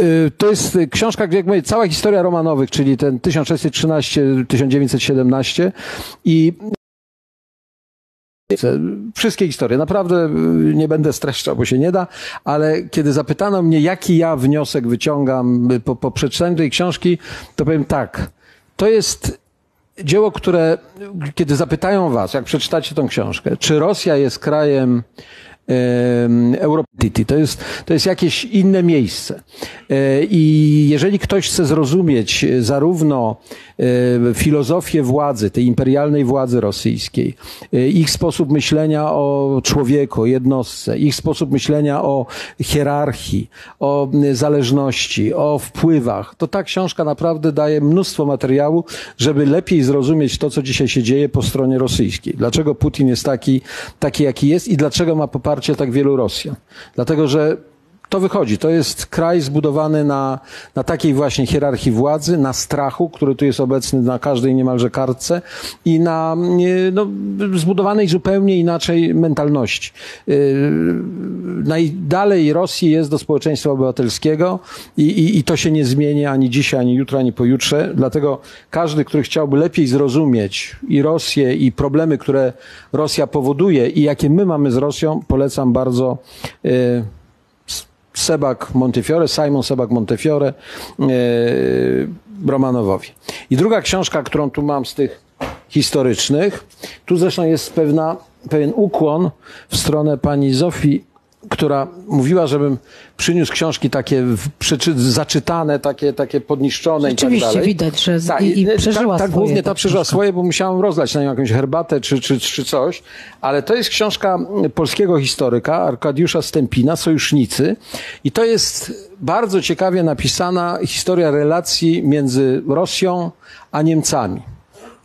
Y, To jest y, książka, jak mówię, cała historia Romanowych, czyli ten 1613-1917 i Wszystkie historie. Naprawdę y, nie będę streszczał, bo się nie da, ale kiedy zapytano mnie, jaki ja wniosek wyciągam y, po, po przeczytaniu tej książki, to powiem tak. To jest dzieło, które, kiedy zapytają was, jak przeczytacie tą książkę, czy Rosja jest krajem Europity. To jest, to jest jakieś inne miejsce. E, I jeżeli ktoś chce zrozumieć e, zarówno e, filozofię władzy, tej imperialnej władzy rosyjskiej, ich sposób myślenia o człowieku, jednostce, ich sposób myślenia o hierarchii, o zależności, o wpływach, to ta książka naprawdę daje mnóstwo materiału, żeby lepiej zrozumieć to, co dzisiaj się dzieje po stronie rosyjskiej. Dlaczego Putin jest taki, taki jaki jest i dlaczego ma poparcie tak wielu Rosjan. Dlatego, że to wychodzi. To jest kraj zbudowany na, na takiej właśnie hierarchii władzy, na strachu, który tu jest obecny na każdej niemalże kartce i na no, zbudowanej zupełnie inaczej mentalności. Yy, Najdalej Rosji jest do społeczeństwa obywatelskiego i, i, i to się nie zmieni ani dzisiaj, ani jutro, ani pojutrze. Dlatego każdy, który chciałby lepiej zrozumieć i Rosję, i problemy, które Rosja powoduje i jakie my mamy z Rosją, polecam bardzo yy, Sebak Montefiore, Simon Sebak Montefiore, e, Romanowowi. I druga książka, którą tu mam z tych historycznych, tu zresztą jest pewna, pewien ukłon w stronę pani Zofii, która mówiła, żebym przyniósł książki takie przeczy, zaczytane, takie, takie podniszczone i tak dalej. widać, że Tak, i- i przeżyła tak, swoje głównie ta ta przeżyła swoje, bo musiałem rozlać na nią jakąś herbatę czy, czy, czy coś, ale to jest książka polskiego historyka Arkadiusza Stępina, Sojusznicy i to jest bardzo ciekawie napisana historia relacji między Rosją a Niemcami.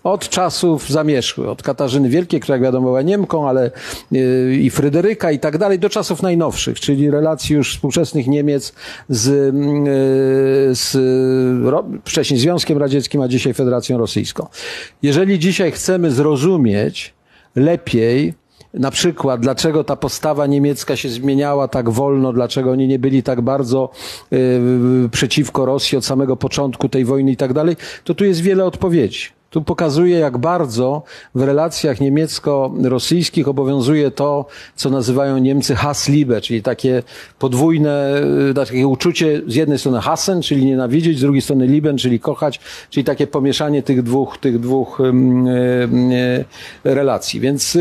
Od czasów zamierzchłych, od Katarzyny Wielkiej, która jak wiadomo była Niemką, ale yy, i Fryderyka i tak dalej, do czasów najnowszych, czyli relacji już współczesnych Niemiec z, yy, z wcześniej Związkiem Radzieckim, a dzisiaj Federacją Rosyjską. Jeżeli dzisiaj chcemy zrozumieć lepiej, na przykład, dlaczego ta postawa niemiecka się zmieniała tak wolno, dlaczego oni nie byli tak bardzo y, przeciwko Rosji od samego początku tej wojny i tak dalej, to tu jest wiele odpowiedzi. Tu pokazuje, jak bardzo w relacjach niemiecko-rosyjskich obowiązuje to, co nazywają Niemcy Hassliebe, czyli takie podwójne, y, takie uczucie z jednej strony Hassen, czyli nienawidzieć, z drugiej strony Lieben, czyli kochać, czyli takie pomieszanie tych dwóch, tych dwóch y, y, relacji. Więc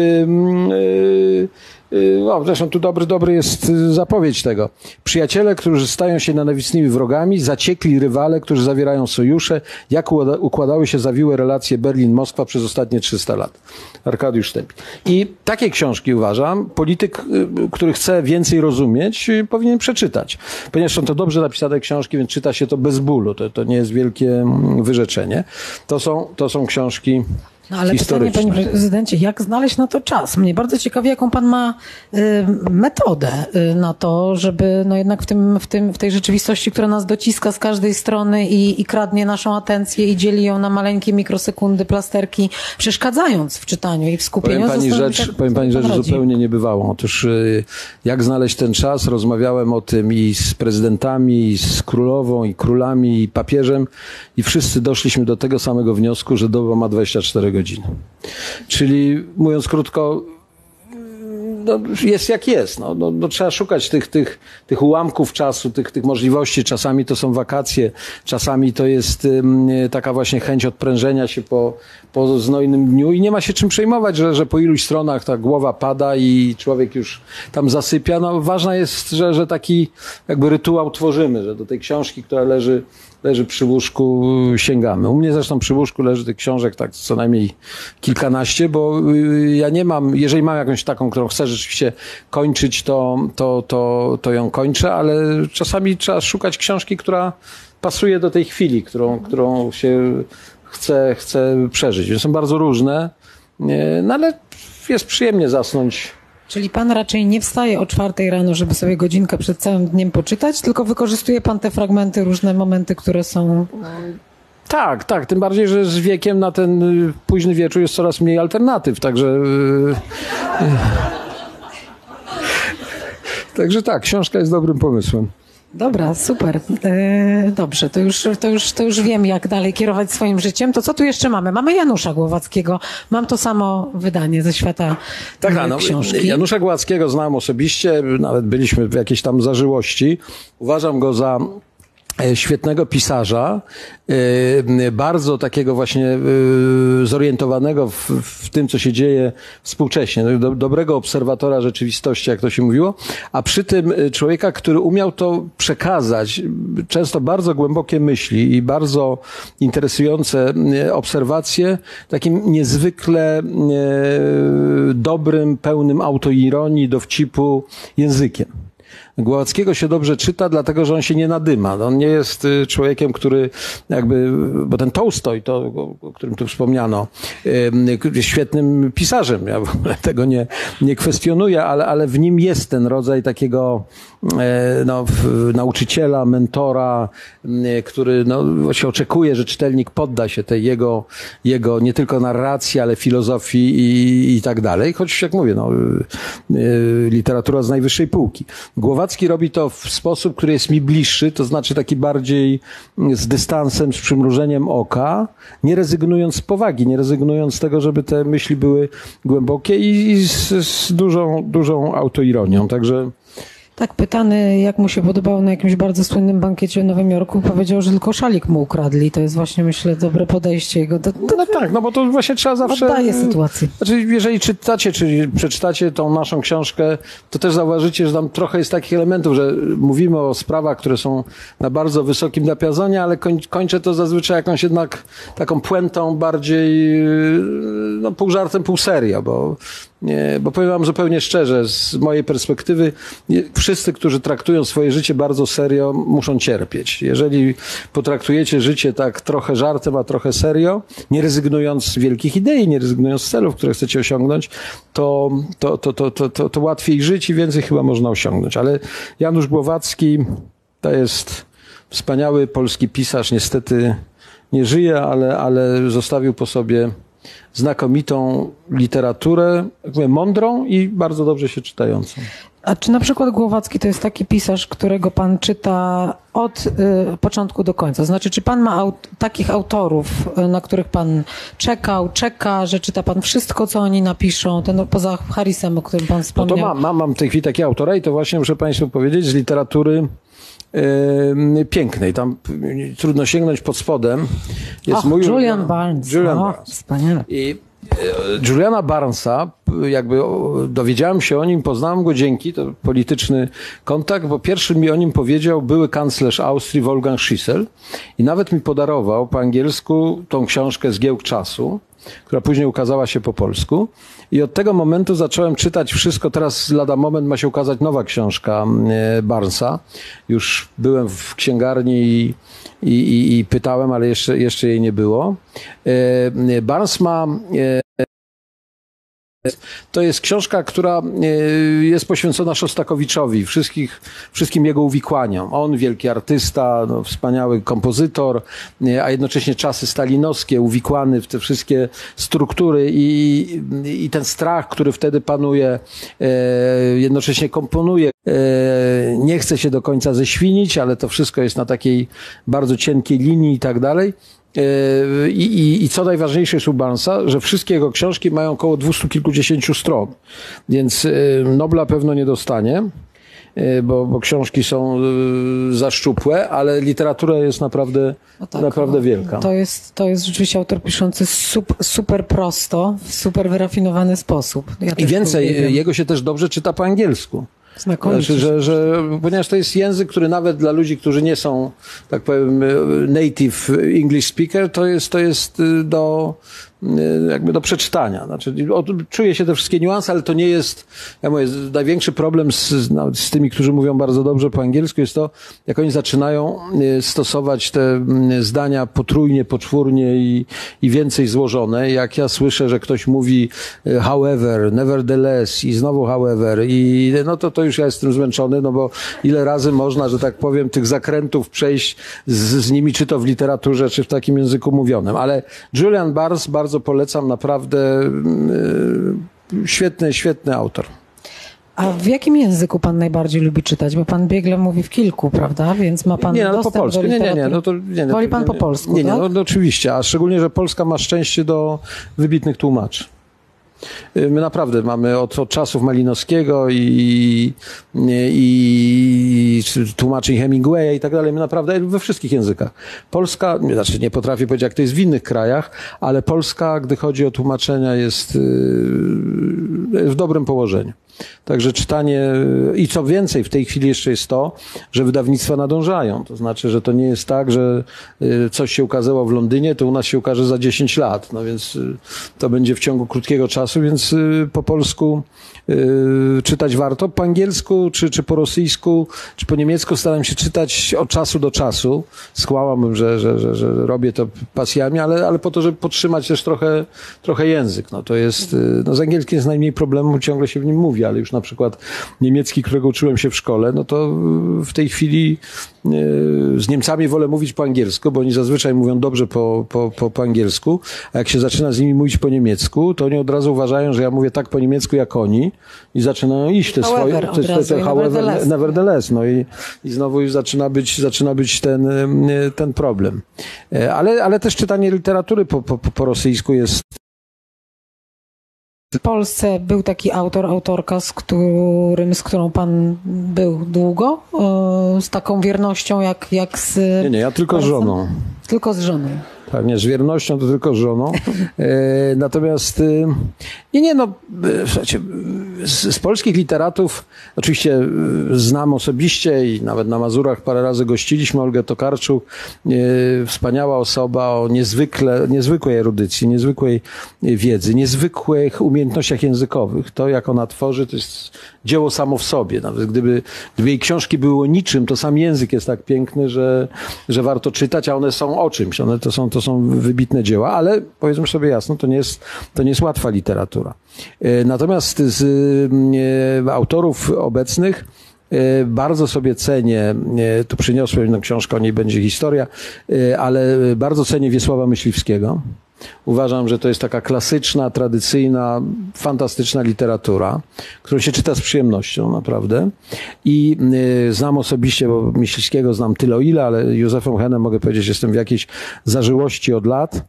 no, zresztą tu dobry, dobry jest y, zapowiedź tego. Przyjaciele, którzy stają się nenawistnymi wrogami, zaciekli rywale, którzy zawierają sojusze, jak układały się zawiłe relacje Berlin-Moskwa przez ostatnie 300 lat. Arkadiusz Stępi. I takie książki uważam, polityk, y, który chce więcej rozumieć, powinien przeczytać. Ponieważ są to dobrze napisane książki, więc czyta się to bez bólu. To, to nie jest wielkie mm, wyrzeczenie. To są, to są książki no ale pytanie, panie prezydencie, jak znaleźć na to czas? Mnie bardzo ciekawi, jaką pan ma y, metodę y, na to, żeby no jednak w, tym, w, tym, w tej rzeczywistości, która nas dociska z każdej strony i, i kradnie naszą atencję i dzieli ją na maleńkie mikrosekundy, plasterki, przeszkadzając w czytaniu i w skupieniu. Powiem pani rzecz, powiem pani rzecz zupełnie niebywałą. Otóż y, jak znaleźć ten czas? Rozmawiałem o tym i z prezydentami, i z królową, i królami, i papieżem i wszyscy doszliśmy do tego samego wniosku, że doba ma 24 godziny Czyli mówiąc krótko, no, jest jak jest. No, no, no, trzeba szukać tych, tych, tych ułamków czasu, tych, tych możliwości. Czasami to są wakacje, czasami to jest taka właśnie chęć odprężenia się po, po znojnym dniu i nie ma się czym przejmować, że, że po iluś stronach ta głowa pada i człowiek już tam zasypia. No, ważne jest, że, że taki jakby rytuał tworzymy, że do tej książki, która leży leży przy łóżku, sięgamy. U mnie zresztą przy łóżku leży tych książek tak co najmniej kilkanaście, bo y, ja nie mam, jeżeli mam jakąś taką, którą chcę rzeczywiście kończyć, to, to, to, to ją kończę, ale czasami trzeba szukać książki, która pasuje do tej chwili, którą, którą się chce, chce przeżyć. One są bardzo różne, no ale jest przyjemnie zasnąć Czyli pan raczej nie wstaje o czwartej rano, żeby sobie godzinkę przed całym dniem poczytać, tylko wykorzystuje pan te fragmenty, różne momenty, które są. Tak, tak. Tym bardziej, że z wiekiem na ten y, późny wieczór jest coraz mniej alternatyw, także. Yy, yy. Także tak, książka jest dobrym pomysłem. Dobra, super. E, dobrze, to już, to, już, to już wiem, jak dalej kierować swoim życiem. To co tu jeszcze mamy? Mamy Janusza Głowackiego. Mam to samo wydanie ze świata tak, e, no, książki. Janusza Głowackiego znam osobiście, nawet byliśmy w jakiejś tam zażyłości. Uważam go za świetnego pisarza, e, bardzo takiego właśnie e, zorientowanego w, w tym, co się dzieje współcześnie, do, dobrego obserwatora rzeczywistości, jak to się mówiło, a przy tym człowieka, który umiał to przekazać, często bardzo głębokie myśli i bardzo interesujące obserwacje, takim niezwykle dobrym, pełnym autoironii, dowcipu językiem. Głowackiego się dobrze czyta, dlatego że on się nie nadyma. On nie jest y, człowiekiem, który jakby, bo ten Tolstoj, to, o którym tu wspomniano, jest świetnym pisarzem. Ja w ogóle tego nie, nie kwestionuję, ale, ale w nim jest ten rodzaj takiego e, no, nauczyciela, mentora, który no, właśnie oczekuje, że czytelnik podda się tej jego, jego nie tylko narracji, ale filozofii i, i tak dalej. Choć, jak mówię, no, y, y, literatura z najwyższej półki. Głowacki robi to w sposób, który jest mi bliższy, to znaczy taki bardziej z dystansem, z przymrużeniem oka, nie rezygnując z powagi, nie rezygnując z tego, żeby te myśli były głębokie i, i z, z dużą, dużą autoironią. Także tak, pytany, jak mu się podobało na jakimś bardzo słynnym bankiecie w Nowym Jorku, powiedział, że tylko szalik mu ukradli. To jest właśnie, myślę, dobre podejście jego. Do, do, no tak, no bo to właśnie trzeba zawsze... Oddaje sytuację. Znaczy, jeżeli czytacie, czyli przeczytacie tą naszą książkę, to też zauważycie, że tam trochę jest takich elementów, że mówimy o sprawach, które są na bardzo wysokim diapazonie, ale koń, kończę to zazwyczaj jakąś jednak taką puentą bardziej, no pół żartem, pół serio, bo bo powiem wam zupełnie szczerze, z mojej perspektywy, wszyscy, którzy traktują swoje życie bardzo serio, muszą cierpieć. Jeżeli potraktujecie życie tak trochę żartem, a trochę serio, nie rezygnując z wielkich idei, nie rezygnując z celów, które chcecie osiągnąć, to, to, to, to, to, to, to łatwiej żyć i więcej chyba można osiągnąć. Ale Janusz Głowacki to jest wspaniały polski pisarz, niestety nie żyje, ale, ale zostawił po sobie znakomitą literaturę, mówię, mądrą i bardzo dobrze się czytającą. A czy na przykład Głowacki to jest taki pisarz, którego pan czyta od y, początku do końca? Znaczy, czy pan ma aut takich autorów, y, na których pan czekał, czeka, że czyta pan wszystko, co oni napiszą, ten, poza Harrisem, o którym pan No wspomniał? to mam, mam, mam w tej chwili takiego autora i to właśnie muszę Państwu powiedzieć z literatury e, pięknej. Tam y, trudno sięgnąć pod spodem. Jest Och, mój Julian Barnes. Julian o, Barnes. Wspaniale. I Juliana Barnesa, jakby dowiedziałem się o nim, poznałem go dzięki, to polityczny kontakt, bo pierwszy mi o nim powiedział były kanclerz Austrii Wolfgang Schissel i nawet mi podarował po angielsku tą książkę Zgiełk Czasu, która później ukazała się po polsku. I od tego momentu zacząłem czytać wszystko. Teraz lada moment ma się ukazać nowa książka e, Barnesa. Już byłem w księgarni i, i, i, i pytałem, ale jeszcze, jeszcze jej nie było. E, Barnes ma e, to jest książka, która e, jest poświęcona Szostakowiczowi, wszystkich, wszystkim jego uwikłaniom. On, wielki artysta, no, wspaniały kompozytor, e, a jednocześnie czasy stalinowskie, uwikłany w te wszystkie struktury i, i ten strach, który wtedy panuje, e, jednocześnie komponuje. Nie chce się do końca ześwinić, ale to wszystko jest na takiej bardzo cienkiej linii i tak dalej. E, I, i, I co najważniejsze jest u Barnesa, że wszystkie jego książki mają około dwustu kilkudziesięciu stron, więc e, Nobla pewno nie dostanie, e, bo, bo książki są za szczupłe, ale literatura jest naprawdę, No tak, naprawdę no, wielka. To jest, to jest rzeczywiście autor piszący sup, super prosto, w super wyrafinowany sposób. Ja I więcej, jego się też dobrze czyta po angielsku. Znakomicie. Znaczy, że, że, ponieważ to jest język, który nawet dla ludzi, którzy nie są, tak powiem, native English speaker, to jest, to jest y, do, jakby do przeczytania. Znaczy, czuję się te wszystkie niuanse, ale to nie jest, ja mówię, największy problem z, no, z tymi, którzy mówią bardzo dobrze po angielsku jest to, jak oni zaczynają y, stosować te y, zdania potrójnie, poczwórnie i, i więcej złożone. Jak ja słyszę, że ktoś mówi y, however, nevertheless i znowu however i no to, to już ja jestem zmęczony, no bo ile razy można, że tak powiem, tych zakrętów przejść z, z nimi, czy to w literaturze, czy w takim języku mówionym. Ale Julian Barnes bardzo polecam, naprawdę yy, świetny, świetny autor. A w jakim języku pan najbardziej lubi czytać? Bo pan biegle mówi w kilku, prawda? Więc ma pan Nie, no po dostęp polsku. do Nie, nie, literatury. nie. No to, nie, no Woli pan nie, po nie. polsku, Nie, nie, tak? no, no oczywiście, a szczególnie, że Polska ma szczęście do wybitnych tłumaczy. Y, My naprawdę mamy od, od czasów Malinowskiego i, i, tłumaczeń Hemingwaya i tak dalej, my naprawdę we wszystkich językach. Polska, znaczy nie potrafię powiedzieć, jak to jest w innych krajach, ale Polska, gdy chodzi o tłumaczenia, jest y, w dobrym położeniu. Także czytanie i co więcej, w tej chwili jeszcze jest to, że wydawnictwa nadążają. To znaczy, że to nie jest tak, że y, coś się ukazało w Londynie, to u nas się ukaże za 10 lat. No więc y, to będzie w ciągu krótkiego czasu, więc y, po polsku y, czytać warto. Po angielsku, czy, czy po rosyjsku, czy po niemiecku staram się czytać od czasu do czasu. Skłamałbym, że, że, że, że robię to pasjami, ale, ale po to, żeby podtrzymać też trochę, trochę język. No to jest, y, no z angielskim jest najmniej problemu, ciągle się w nim mówi, ale już na przykład niemiecki, którego uczyłem się w szkole, no to w tej chwili z Niemcami wolę mówić po angielsku, bo oni zazwyczaj mówią dobrze po, po, po, po angielsku, a jak się zaczyna z nimi mówić po niemiecku, to oni od razu uważają, że ja mówię tak po niemiecku jak oni i zaczynają iść te However swoje, te, te, te, however, nevertheless. nevertheless, no i, i znowu już zaczyna być, zaczyna być ten, y, ten problem. E, Ale, ale też czytanie literatury po, po, po rosyjsku jest W Polsce był taki autor, autorka, z którym, z którą pan był długo, e, z taką wiernością jak, jak z... Nie, nie, ja tylko z żoną. Tylko z żoną. Tak, nie, z wiernością to tylko żoną. E, natomiast, e, nie, nie, no, e, słuchajcie, z, z polskich literatów oczywiście e, znam osobiście i nawet na Mazurach parę razy gościliśmy Olgę Tokarczuk. Wspaniała osoba o niezwykle, niezwykłej erudycji, niezwykłej wiedzy, niezwykłych umiejętnościach językowych. To, jak ona tworzy, to jest dzieło samo w sobie. Nawet gdyby, gdyby jej książki były niczym, to sam język jest tak piękny, że, że warto czytać, a one są o czymś. One to są, to są wybitne dzieła, ale powiedzmy sobie jasno, to nie jest, to nie jest łatwa literatura. E, natomiast z e, autorów obecnych e, bardzo sobie cenię, tu przyniosłem jedną książkę, o niej będzie historia, ale bardzo cenię Wiesława Myśliwskiego. Uważam, że to jest taka klasyczna, tradycyjna, fantastyczna literatura, którą się czyta z przyjemnością, naprawdę. I znam osobiście, bo Myśliwskiego znam tyle o ile, ale Józefem Henem mogę powiedzieć, jestem w jakiejś zażyłości od lat.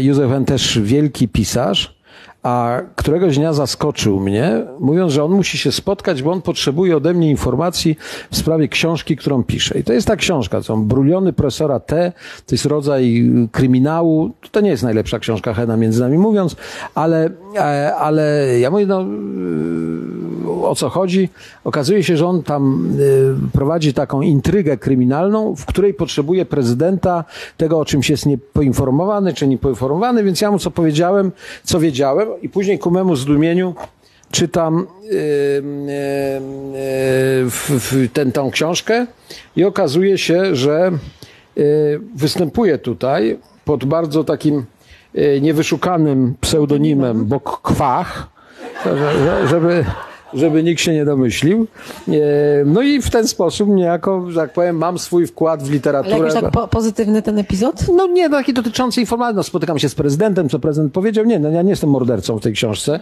Józef Hen też wielki pisarz a któregoś dnia zaskoczył mnie, mówiąc, że on musi się spotkać, bo on potrzebuje ode mnie informacji w sprawie książki, którą pisze. I to jest ta książka, są Bruliony profesora T, to jest rodzaj kryminału. To nie jest najlepsza książka Hena, między nami mówiąc, ale, ale ja mówię, no o co chodzi? Okazuje się, że on tam e, prowadzi taką intrygę kryminalną, w której potrzebuje prezydenta tego, o czymś jest niepoinformowany, czy niepoinformowany, więc ja mu co powiedziałem, co wiedziałem, i później ku memu zdumieniu czytam yy, yy, ten, tą książkę i okazuje się, że występuje tutaj pod bardzo takim niewyszukanym pseudonimem Bok Kwach, żeby, żeby nikt się nie domyślił. E, no i w ten sposób niejako, że tak powiem, mam swój wkład w literaturę. Ale jakiś tak po pozytywny ten epizod? No nie, taki dotyczący informacji. No, spotykam się z prezydentem, co prezydent powiedział. Nie, no ja nie jestem mordercą w tej książce,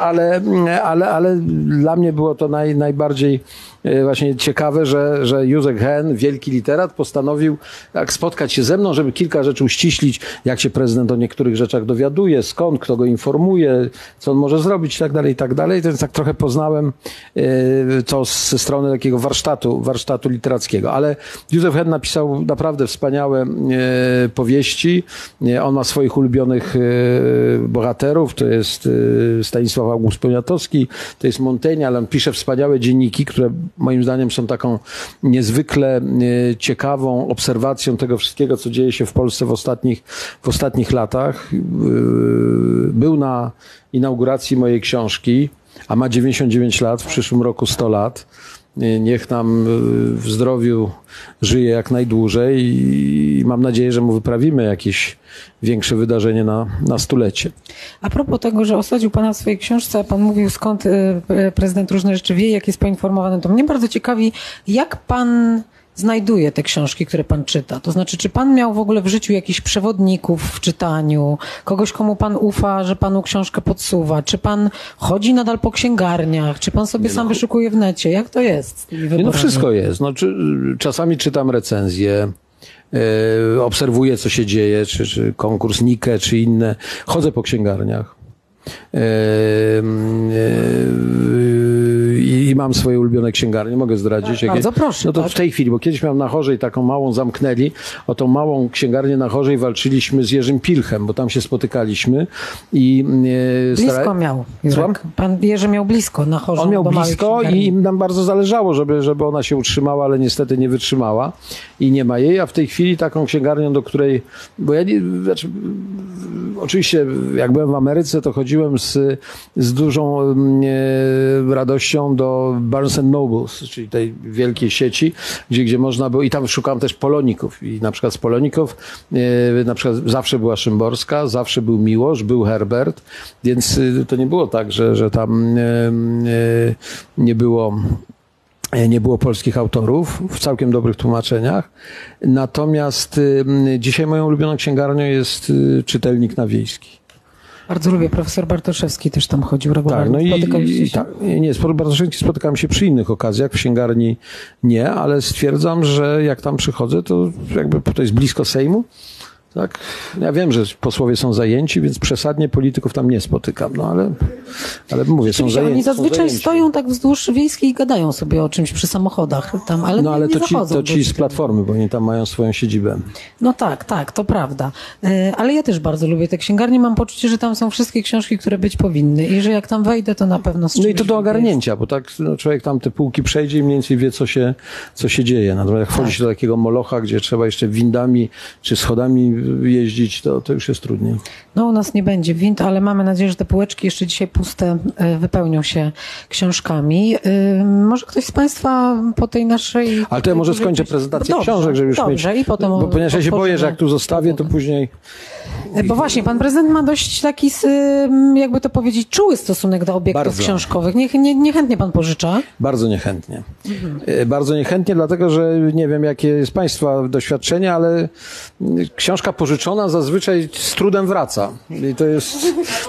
ale, ale, ale dla mnie było to naj, najbardziej właśnie ciekawe, że, że Józek Hen, wielki literat, postanowił tak spotkać się ze mną, żeby kilka rzeczy uściślić, jak się prezydent o niektórych rzeczach dowiaduje, skąd, kto go informuje, co on może zrobić i tak dalej, i tak dalej. Więc tak trochę poznałem e, to ze strony takiego warsztatu, warsztatu literackiego. Ale Józef Hen napisał naprawdę wspaniałe e, powieści. On ma swoich ulubionych bohaterów, to jest Stanisław August Poniatowski, to jest Montaigne, ale on pisze wspaniałe dzienniki, które moim zdaniem są taką niezwykle e, ciekawą obserwacją tego wszystkiego, co dzieje się w Polsce w ostatnich, w ostatnich latach. E, był na inauguracji mojej książki, a ma 99 lat, w przyszłym roku 100 lat. Niech nam y, w zdrowiu żyje jak najdłużej i mam nadzieję, że mu wyprawimy jakieś większe wydarzenie na, na stulecie. A propos tego, że osadził Pana w swojej książce, Pan mówił skąd y, prezydent różne rzeczy wie, jak jest poinformowany, to mnie bardzo ciekawi, jak Pan znajduje te książki, które pan czyta? To znaczy, czy pan miał w ogóle w życiu jakichś przewodników w czytaniu, kogoś, komu pan ufa, że panu książkę podsuwa? Czy pan chodzi nadal po księgarniach? Czy pan sobie nie sam no. wyszukuje w necie? Jak to jest Nie, no wszystko jest. No, czy, czasami czytam recenzje, yy, obserwuję, co się dzieje, czy, czy konkurs Nike, czy inne. Chodzę po księgarniach. Yy, i, mam swoje ulubione księgarnie, mogę zdradzić. Tak, bardzo proszę. No to tak? w tej chwili, bo kiedyś miałem na Chorzej taką małą, zamknęli, o tą małą księgarnię na Chorzej walczyliśmy z Jerzym Pilchem, bo tam się spotykaliśmy i... E, blisko stara... miał. Jurek. Pan Jerzy miał blisko na Chorzej. On miał blisko i nam bardzo zależało, żeby, żeby ona się utrzymała, ale niestety nie wytrzymała i nie ma jej, a w tej chwili taką księgarnią, do której, bo ja nie, znaczy, oczywiście jak byłem w Ameryce, to chodziłem z, z dużą radością do Barnes Nobles, czyli tej wielkiej sieci, gdzie, gdzie można było, i tam szukałem też poloników i na przykład z poloników e, na przykład zawsze była Szymborska, zawsze był Miłosz, był Herbert, więc e, to nie było tak, że, że tam e, nie było nie było polskich autorów w całkiem dobrych tłumaczeniach. Natomiast dzisiaj moją ulubioną księgarnią jest czytelnik na wiejski. Bardzo lubię. Profesor Bartoszewski też tam chodził regularnie. Tak, no i, i tak, nie, z Bartoszewski spotykam się przy innych okazjach, w księgarni nie, ale stwierdzam, że jak tam przychodzę, to jakby to jest blisko Sejmu, Tak? Ja wiem, że posłowie są zajęci, więc przesadnie polityków tam nie spotykam, no ale, ale mówię, są zajęci. oni zazwyczaj zajęci. stoją tak wzdłuż wiejskiej i gadają sobie o czymś przy samochodach tam, ale, No nie, ale nie to ci, to ci z. Platformy, bo oni tam mają swoją siedzibę. No tak, tak, to prawda. E, Ale ja też bardzo lubię te księgarnie. Mam poczucie, że tam są wszystkie książki, które być powinny i że jak tam wejdę, to na pewno z No i to do jest. ogarnięcia, bo tak no, człowiek tam te półki przejdzie i mniej więcej wie, co się, co się dzieje. Natomiast jak wchodzi się do takiego molocha, gdzie trzeba jeszcze windami czy schodami jeździć, to, to już jest trudniej. No u nas nie będzie wind, ale mamy nadzieję, że te półeczki jeszcze dzisiaj puste e, wypełnią się książkami. E, Może ktoś z Państwa po tej naszej... Ale to ja może skończę prezentację dobrze, książek, żeby już dobrze, mieć... i potem bo, ponieważ ja się boję, że jak tu zostawię, to później... E, Bo właśnie, pan prezydent ma dość taki, jakby to powiedzieć, czuły stosunek do obiektów Bardzo. książkowych. Nie, nie, niechętnie pan pożycza. Bardzo niechętnie. E, Bardzo niechętnie, dlatego że nie wiem, jakie jest Państwa doświadczenie, ale mm, książka pożyczona zazwyczaj z trudem wraca. I to jest,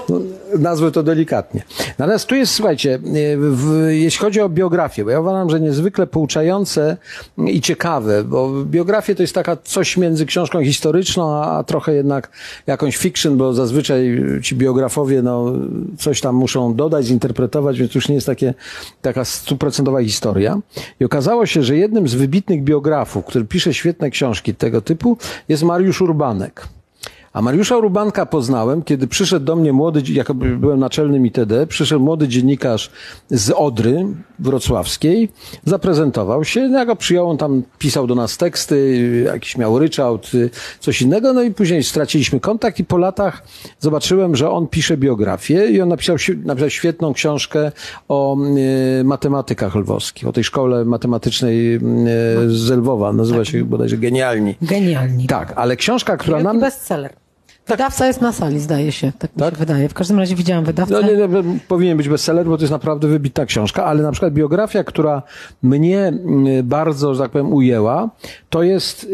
no, nazwę to delikatnie. Natomiast tu jest, słuchajcie, e, w, jeśli chodzi o biografię, bo ja uważam, że niezwykle pouczające i ciekawe, bo biografia to jest taka coś między książką historyczną, a, a trochę jednak jakąś fiction, bo zazwyczaj ci biografowie no, coś tam muszą dodać, zinterpretować, więc już nie jest takie, taka stuprocentowa historia. I okazało się, że jednym z wybitnych biografów, który pisze świetne książki tego typu, jest Mariusz Urbanek. A Mariusza Urbanka poznałem, kiedy przyszedł do mnie młody, jak byłem naczelnym ITD, przyszedł młody dziennikarz z Odry wrocławskiej, zaprezentował się, no ja go przyjąłem, on tam pisał do nas teksty, jakiś miał ryczałt, coś innego, no i później straciliśmy kontakt i po latach zobaczyłem, że on pisze biografię i on napisał, napisał świetną książkę o y, matematykach lwowskich, o tej szkole matematycznej y, z Lwowa, nazywa się bodajże Genialni. Genialni. Tak, ale książka, która Wielki nam... bestseller. Wydawca jest na sali, zdaje się. Tak, mi Tak? się wydaje. W każdym razie widziałam wydawcę. No, nie, nie, powinien być bestseller, bo to jest naprawdę wybitna książka, ale na przykład biografia, która mnie mm, bardzo, że tak powiem, ujęła, to jest y,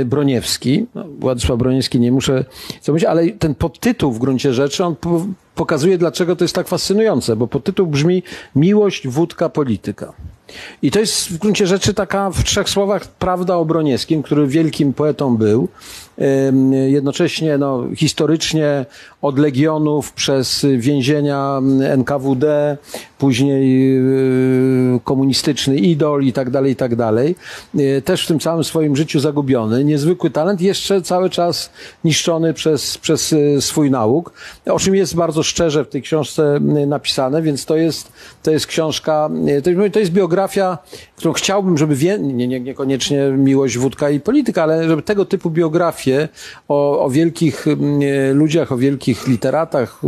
y, Broniewski. No, Władysław Broniewski, nie muszę co mówić, ale ten podtytuł w gruncie rzeczy, on po, pokazuje, dlaczego to jest tak fascynujące, bo podtytuł brzmi Miłość, wódka, polityka. I to jest w gruncie rzeczy taka w trzech słowach prawda o Broniewskim, który wielkim poetą był. Jednocześnie no, historycznie od legionów przez więzienia NKWD, później yy, komunistyczny idol i tak dalej, i tak dalej. Yy, Też w tym całym swoim życiu zagubiony. Niezwykły talent, jeszcze cały czas niszczony przez, przez yy, swój nauk, o czym jest bardzo szczerze w tej książce napisane, więc to jest, to jest książka, to jest- jest biografia, którą chciałbym, żeby wie, nie, nie, niekoniecznie miłość, wódka i polityka, ale żeby tego typu biografie o, o wielkich mm, e, ludziach, o wielkich literatach,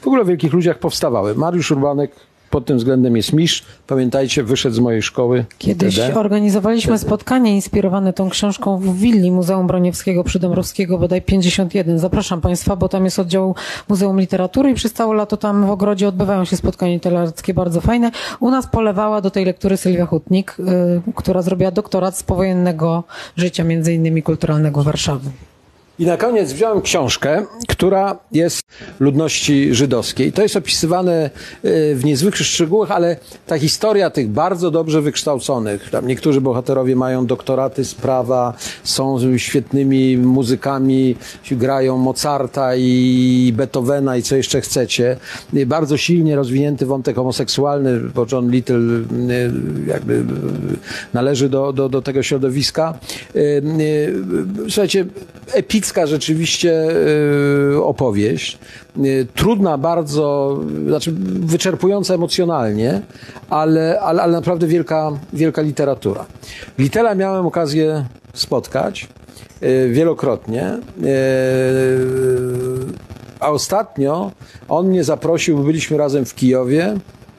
w ogóle o wielkich ludziach powstawały. Mariusz Urbanek pod tym względem jest mistrz. Pamiętajcie, wyszedł z mojej szkoły. Kiedyś ITD. organizowaliśmy spotkanie inspirowane tą książką w Willi Muzeum Broniewskiego przy Dąbrowskiego, bodaj 51. Zapraszam Państwa, bo tam jest oddział Muzeum Literatury i przez całe lato tam w ogrodzie odbywają się spotkania literackie bardzo fajne. U nas polewała do tej lektury Sylwia Hutnik, y, która zrobiła doktorat z powojennego życia, między innymi kulturalnego Warszawy. I na koniec wziąłem książkę, która jest ludności żydowskiej. To jest opisywane y, w niezwykłych szczegółach, ale ta historia tych bardzo dobrze wykształconych, tam niektórzy bohaterowie mają doktoraty z prawa, są świetnymi muzykami, grają Mozarta i Beethovena i co jeszcze chcecie. Bardzo silnie rozwinięty wątek homoseksualny, bo John Little y, jakby y, należy do, do, do tego środowiska. Słuchajcie, epicka rzeczywiście y, opowieść. Y, Trudna bardzo, znaczy wyczerpująca emocjonalnie, ale, ale, ale naprawdę wielka, wielka literatura. Litera miałem okazję spotkać y, wielokrotnie. A ostatnio on mnie zaprosił, byliśmy razem w Kijowie,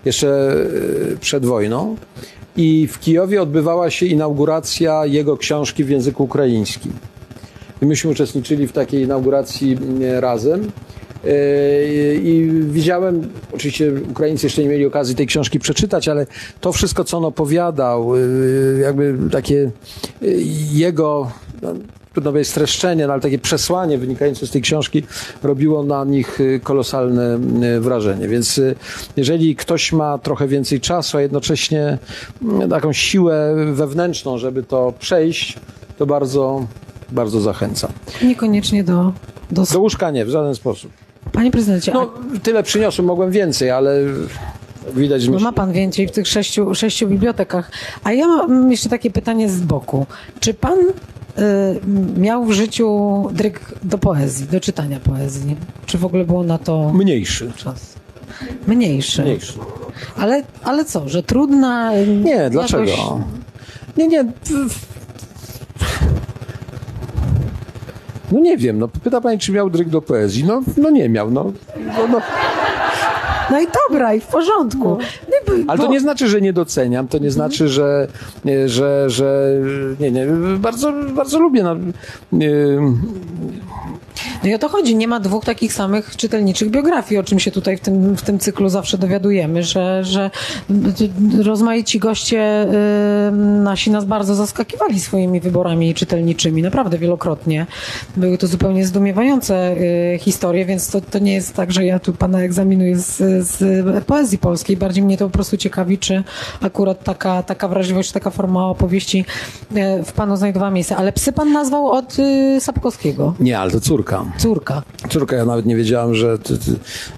jeszcze przed wojną. I w Kijowie odbywała się inauguracja jego książki w języku ukraińskim. Myśmy uczestniczyli w takiej inauguracji mm, razem. Yy, I widziałem, oczywiście Ukraińcy jeszcze nie mieli okazji tej książki przeczytać, ale to wszystko, co on opowiadał, yy, jakby takie yy, jego, no, trudno powiedzieć streszczenie, no, ale takie przesłanie wynikające z tej książki robiło na nich kolosalne wrażenie. Więc jeżeli ktoś ma trochę więcej czasu, a jednocześnie mm, taką siłę wewnętrzną, żeby to przejść, to bardzo bardzo zachęcam. Niekoniecznie do, do... Do łóżka nie, w żaden sposób. Panie prezydencie, No, tyle przyniosłem, mogłem więcej, ale widać, No ma pan więcej w tych sześciu, sześciu bibliotekach. A ja mam jeszcze takie pytanie z boku. Czy pan y, miał w życiu dryg do poezji, do czytania poezji? Czy w ogóle było na to mniejszy. czas? Mniejszy. Mniejszy. Ale, ale co, że trudna... y, Nie, jakoś- dlaczego? Nie, nie. No nie wiem, no pyta pani, czy miał dryg do poezji. No, no nie miał, no. no, no. No i dobra, i w porządku. Nie, bo- Ale to nie znaczy, że nie doceniam, to nie znaczy, że, nie, że, że nie, nie, bardzo, bardzo lubię. No, nie, No i o to chodzi. Nie ma dwóch takich samych czytelniczych biografii, o czym się tutaj w tym, w tym cyklu zawsze dowiadujemy, że, że rozmaici goście y, nasi nas bardzo zaskakiwali swoimi wyborami czytelniczymi, naprawdę wielokrotnie. Były to zupełnie zdumiewające y, historie, więc to, to nie jest tak, że ja tu pana egzaminuję z, z poezji polskiej. Bardziej mnie to po prostu ciekawi, czy akurat taka, taka wrażliwość, taka forma opowieści y, w panu znajdowała miejsce. Ale psy pan nazwał od Sapkowskiego. nie, ale to córka. Córka. Córka, ja nawet nie wiedziałem, że,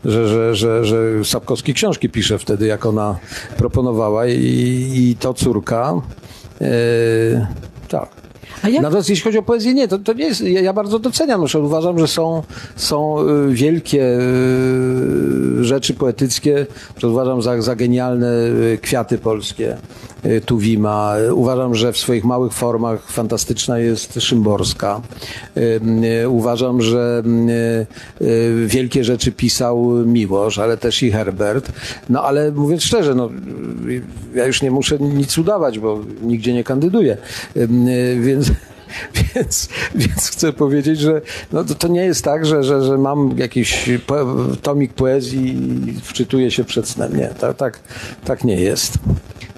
że, że, że, że Sapkowski książki pisze wtedy, jak ona proponowała i, i to córka. E, tak. A jak Natomiast jeśli chodzi o poezję, nie, to, to nie jest, ja, ja bardzo doceniam, że uważam, że są, są y, wielkie y, rzeczy poetyckie, że uważam za, za genialne kwiaty polskie, Tuwima. Uważam, że w swoich małych formach fantastyczna jest Szymborska. Y, y, Uważam, że y, y, wielkie rzeczy pisał Miłosz, ale też i Herbert. No ale mówiąc szczerze, no, y, ja już nie muszę nic udawać, bo nigdzie nie kandyduję. Y, y, Więc więc, więc chcę powiedzieć, że no to, to nie jest tak, że, że, że mam jakiś tomik poezji i wczytuję się przed snem. Nie, tak, tak, tak nie jest.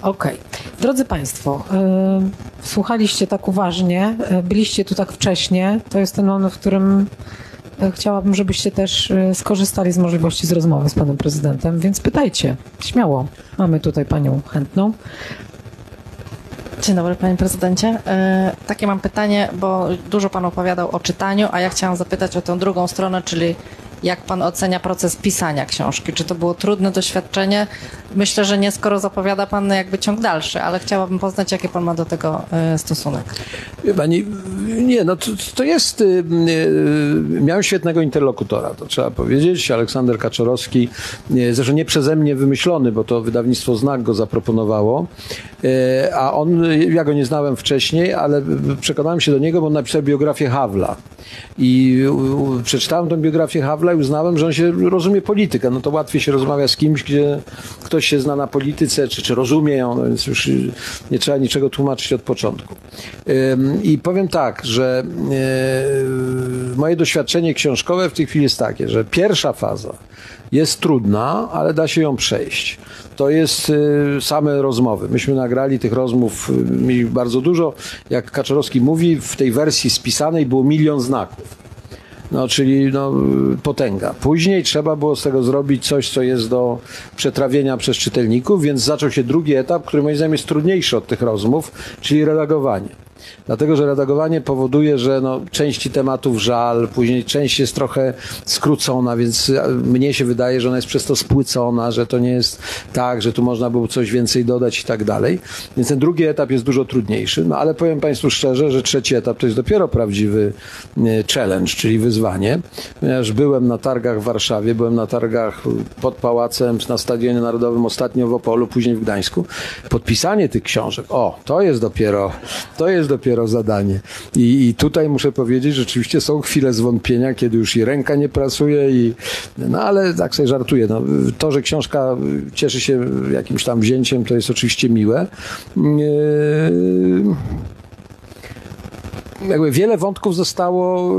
Okej. Drodzy Państwo, y, słuchaliście tak uważnie, y, byliście tu tak wcześnie. To jest ten moment, w którym y, chciałabym, żebyście też skorzystali z możliwości z rozmowy z Panem Prezydentem, więc pytajcie, śmiało. Mamy tutaj Panią chętną. Dzień dobry, panie prezydencie. E, takie mam pytanie, bo dużo pan opowiadał o czytaniu, a ja chciałam zapytać o tę drugą stronę, czyli jak pan ocenia proces pisania książki? Czy to było trudne doświadczenie? Myślę, że nie, skoro zapowiada pan jakby ciąg dalszy, ale chciałabym poznać, jaki pan ma do tego e, stosunek. Pani, nie, no to, to jest. y, y, Miałem świetnego interlokutora, to trzeba powiedzieć. Aleksander Kaczorowski, y, zresztą nie przeze mnie wymyślony, bo to wydawnictwo Znak go zaproponowało. Y, A on, ja go nie znałem wcześniej, ale przekonałem się do niego, bo on napisał biografię Hawla. I przeczytałem tę biografię Hawla i uznałem, że on się rozumie politykę. No to łatwiej się rozmawia z kimś, gdzie ktoś się zna na polityce, czy, czy rozumie ją, no więc już nie trzeba niczego tłumaczyć od początku. I powiem tak, że yy, moje doświadczenie książkowe w tej chwili jest takie, że pierwsza faza jest trudna, ale da się ją przejść. To jest y, same rozmowy. Myśmy nagrali tych rozmów y, mieli bardzo dużo. Jak Kaczorowski mówi, w tej wersji spisanej było milion znaków. No, czyli no, potęga. Później trzeba było z tego zrobić coś, co jest do przetrawienia przez czytelników, więc zaczął się drugi etap, który moim zdaniem jest trudniejszy od tych rozmów, czyli redagowanie. Dlatego, że redagowanie powoduje, że no, części tematów żal, później część jest trochę skrócona, więc y, mnie się wydaje, że ona jest przez to spłycona, że to nie jest tak, że tu można było coś więcej dodać i tak dalej. Więc ten drugi etap jest dużo trudniejszy, no ale powiem Państwu szczerze, że trzeci etap to jest dopiero prawdziwy y, challenge, czyli wyzwanie, ponieważ byłem na targach w Warszawie, byłem na targach pod Pałacem, na Stadionie Narodowym, ostatnio w Opolu, później w Gdańsku. Podpisanie tych książek, o, to jest dopiero, to jest dopiero zadanie. I, I tutaj muszę powiedzieć, że rzeczywiście są chwile zwątpienia, kiedy już i ręka nie pracuje i, no ale tak sobie żartuję, no, to, że książka cieszy się jakimś tam wzięciem, to jest oczywiście miłe. Yy, jakby wiele wątków zostało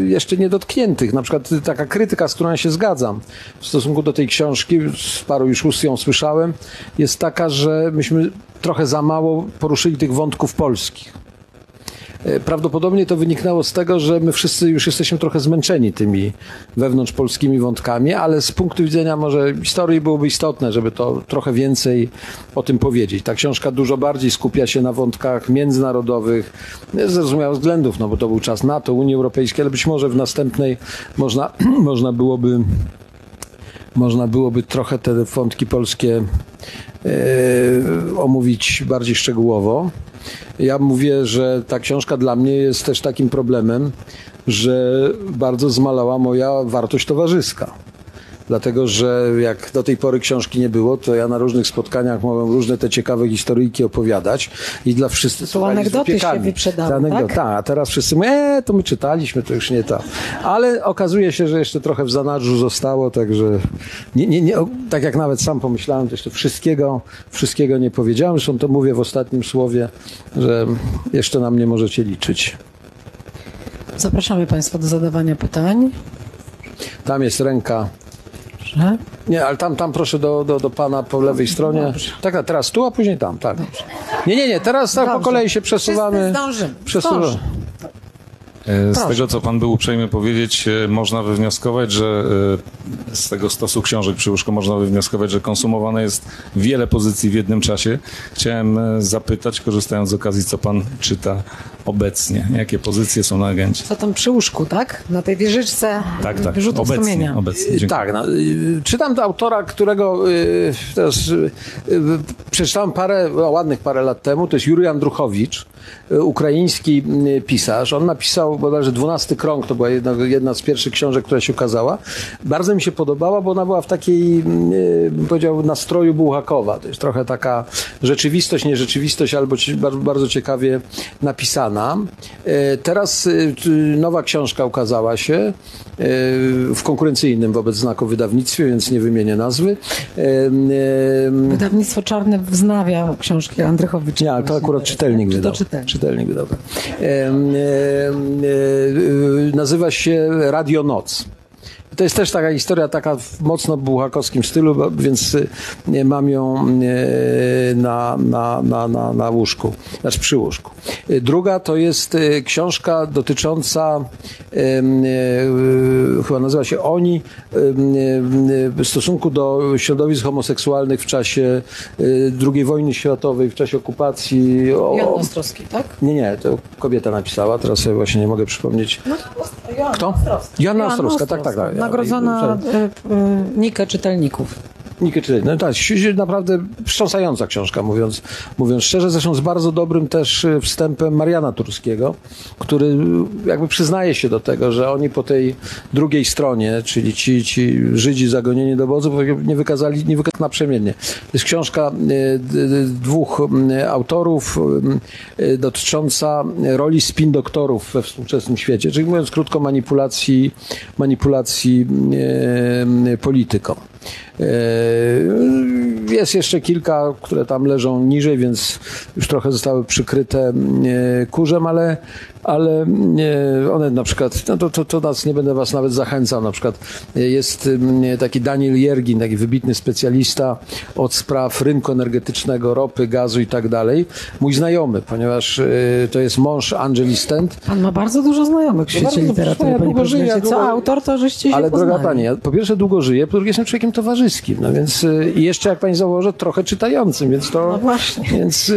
y, jeszcze niedotkniętych. Na przykład taka krytyka, z którą ja się zgadzam w stosunku do tej książki, z paru już ust ją słyszałem, jest taka, że myśmy trochę za mało poruszyli tych wątków polskich. E, Prawdopodobnie to wyniknęło z tego, że my wszyscy już jesteśmy trochę zmęczeni tymi wewnątrzpolskimi wątkami, ale z punktu widzenia może historii byłoby istotne, żeby to trochę więcej o tym powiedzieć. Ta książka dużo bardziej skupia się na wątkach międzynarodowych, ze zrozumiałych względów, no bo to był czas NATO, Unii Europejskiej, ale być może w następnej można, można byłoby można byłoby trochę te wątki polskie e, omówić bardziej szczegółowo. Ja mówię, że ta książka dla mnie jest też takim problemem, że bardzo zmalała moja wartość towarzyska. Dlatego, że jak do tej pory książki nie było, to ja na różnych spotkaniach mogłem różne te ciekawe historyjki opowiadać i dla wszystkich z anegdoty się wyprzedały, Te anegdoty, tak? tak, a teraz wszyscy mówią, e, to my czytaliśmy, to już nie to. Ale okazuje się, że jeszcze trochę w zanadrzu zostało, także nie, nie, nie, tak jak nawet sam pomyślałem, to jeszcze wszystkiego, wszystkiego nie powiedziałem. Zresztą to mówię w ostatnim słowie, że jeszcze na mnie możecie liczyć. Zapraszamy Państwa do zadawania pytań. Tam jest ręka. Dobrze. Nie, ale tam, tam proszę do, do, do pana po lewej stronie. Tak, a teraz tu, a później tam, tak. Nie, nie, nie, teraz tak po Dobrze. kolei się przesuwamy. Wszyscy zdążymy. Przesuwamy. Zdążymy. E, Z Proszę. tego, co Pan był uprzejmy powiedzieć, e, można wywnioskować, że e, z tego stosu książek przy łóżku można wywnioskować, że konsumowane jest wiele pozycji w jednym czasie. Chciałem zapytać, korzystając z okazji, co Pan czyta obecnie? Jakie pozycje są na agencie? Co tam przy łóżku, tak? Na tej wieżyczce Tak, tak, wyrzutów obecnie. sumienia. obecnie. Dziękuję. Tak, no, y, czytam do autora, którego y, teraz y, y, przeczytałem parę, no, ładnych parę lat temu, to jest Jurij Andruchowicz, y, ukraiński y, pisarz. On napisał bodajże 12 krąg, to była jedna, jedna z pierwszych książek, która się ukazała. Bardzo mi się podobała, bo ona była w takiej, bym powiedział, nastroju Bułhakowa. To jest trochę taka rzeczywistość, nierzeczywistość, albo bardzo, ciekawie napisana. E, Teraz t- nowa książka ukazała się e, w konkurencyjnym wobec znaku wydawnictwie, więc nie wymienię nazwy. E, e, Wydawnictwo Czarne wznawia książki Andrychowicza. nie, ale to akurat czytelnik tak? Czy wydał. To czytelnik. Czytelnik wydał. e, e, nazywa się Radio Noc. To jest też taka historia, taka w mocno bułhakowskim stylu, więc e, mam ją e, na, na, na, na, na łóżku, znaczy przy łóżku. E, Druga to jest e, książka dotycząca, e, chyba nazywa się Oni, e, w stosunku do środowisk homoseksualnych w czasie e, II wojny światowej, w czasie okupacji. O, Jan Ostrowski, tak? nie, nie, to kobieta napisała, teraz sobie właśnie nie mogę przypomnieć. Kto? Joanna Ostrowska, tak, tak, tak. Nagrodzona e, e, Nikę czytelników. Nikę czytać. No tak, naprawdę wstrząsająca książka, mówiąc, mówiąc szczerze. Zresztą z bardzo dobrym też y, wstępem Mariana Turskiego, który y, jakby przyznaje się do tego, że oni po tej drugiej stronie, czyli ci, ci Żydzi zagonieni do obozu, nie wykazali, nie wykazali naprzemiennie. To jest książka y, dwóch autorów dotycząca roli spin doktorów we współczesnym świecie, czyli mówiąc krótko manipulacji, manipulacji polityką. E, Jest jeszcze kilka, które tam leżą niżej, więc już trochę zostały przykryte e, kurzem, ale, ale e, one na przykład, no to, to, to nas nie będę was nawet zachęcał, na przykład e, jest m, taki Daniel Jergin, taki wybitny specjalista od spraw rynku energetycznego, ropy, gazu i tak dalej. Mój znajomy, ponieważ e, to jest mąż Angeli Stent, Pan ma bardzo dużo znajomych w świecie bardzo literatury, ja długo żyję. Co długo- autor, to żeście się ale droga poznali. pani, ja po pierwsze długo żyję, po drugie jestem człowiekiem towarzyskim, no więc i jeszcze jak pani zauważy, trochę czytającym, więc to... No właśnie. Więc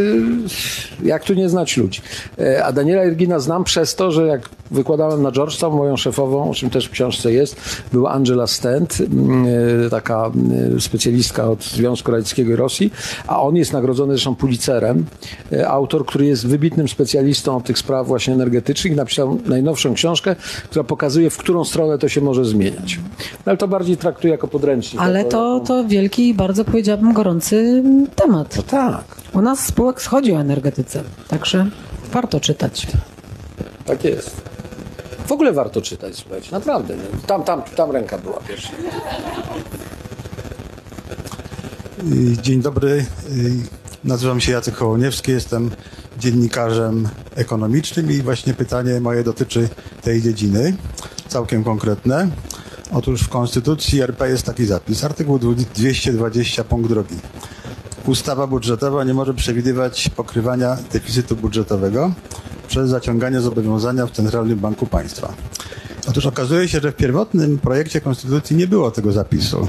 jak tu nie znać ludzi. E, A Daniela Irgina znam przez to, że jak wykładałem na Georgetown, moją szefową, o czym też w książce jest, była Angela Stent, mm, e, taka mm, specjalistka od Związku Radzieckiego i Rosji, a on jest nagrodzony zresztą Pulitzerem. E, Autor, który jest wybitnym specjalistą od tych spraw właśnie energetycznych, napisał najnowszą książkę, która pokazuje, w którą stronę to się może zmieniać. No, ale to bardziej traktuję jako podręcznik. Ale jako, to, jako... to wielki i bardzo powiedziałabym gorący temat. No tak, U nas spółek schodzi o energetyce, także warto czytać. Tak jest. W ogóle warto czytać, słuchajcie, naprawdę. nie? Tam, tam, tam ręka była pierwsza. Dzień dobry. Nazywam się Jacek Hołoniewski, jestem dziennikarzem ekonomicznym i właśnie pytanie moje dotyczy tej dziedziny, całkiem konkretne. Otóż w Konstytucji RP jest taki zapis, artykuł 220 punkt drogi. Ustawa budżetowa nie może przewidywać pokrywania deficytu budżetowego poprzez zaciąganie zobowiązania w Centralnym Banku Państwa. Otóż okazuje się, że w pierwotnym projekcie konstytucji nie było tego zapisu.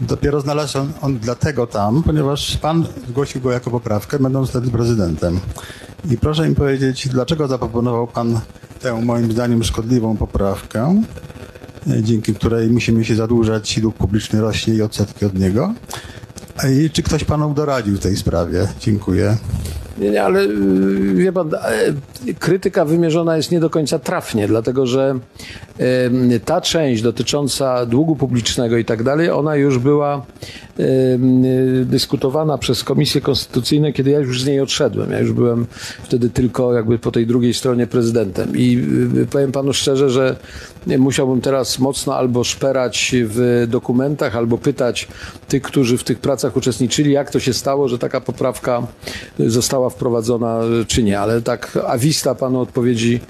Dopiero znalazł on, on dlatego tam, ponieważ pan zgłosił go jako poprawkę, będąc wtedy prezydentem. I proszę mi powiedzieć, dlaczego zaproponował pan tę moim zdaniem szkodliwą poprawkę, e, dzięki której musimy się zadłużać i dług publiczny rośnie i odsetki od niego. I czy ktoś panu doradził w tej sprawie? Dziękuję. Nie, nie, ale y, wie pan, e, krytyka wymierzona jest nie do końca trafnie, dlatego że ta część dotycząca długu publicznego i tak dalej, ona już była dyskutowana przez Komisję Konstytucyjną, kiedy ja już z niej odszedłem. Ja już byłem wtedy tylko jakby po tej drugiej stronie prezydentem. I y, powiem panu szczerze, że musiałbym teraz mocno albo szperać w dokumentach, albo pytać tych, którzy w tych pracach uczestniczyli, jak to się stało, że taka poprawka została wprowadzona, czy nie. Ale tak awista panu odpowiedzi,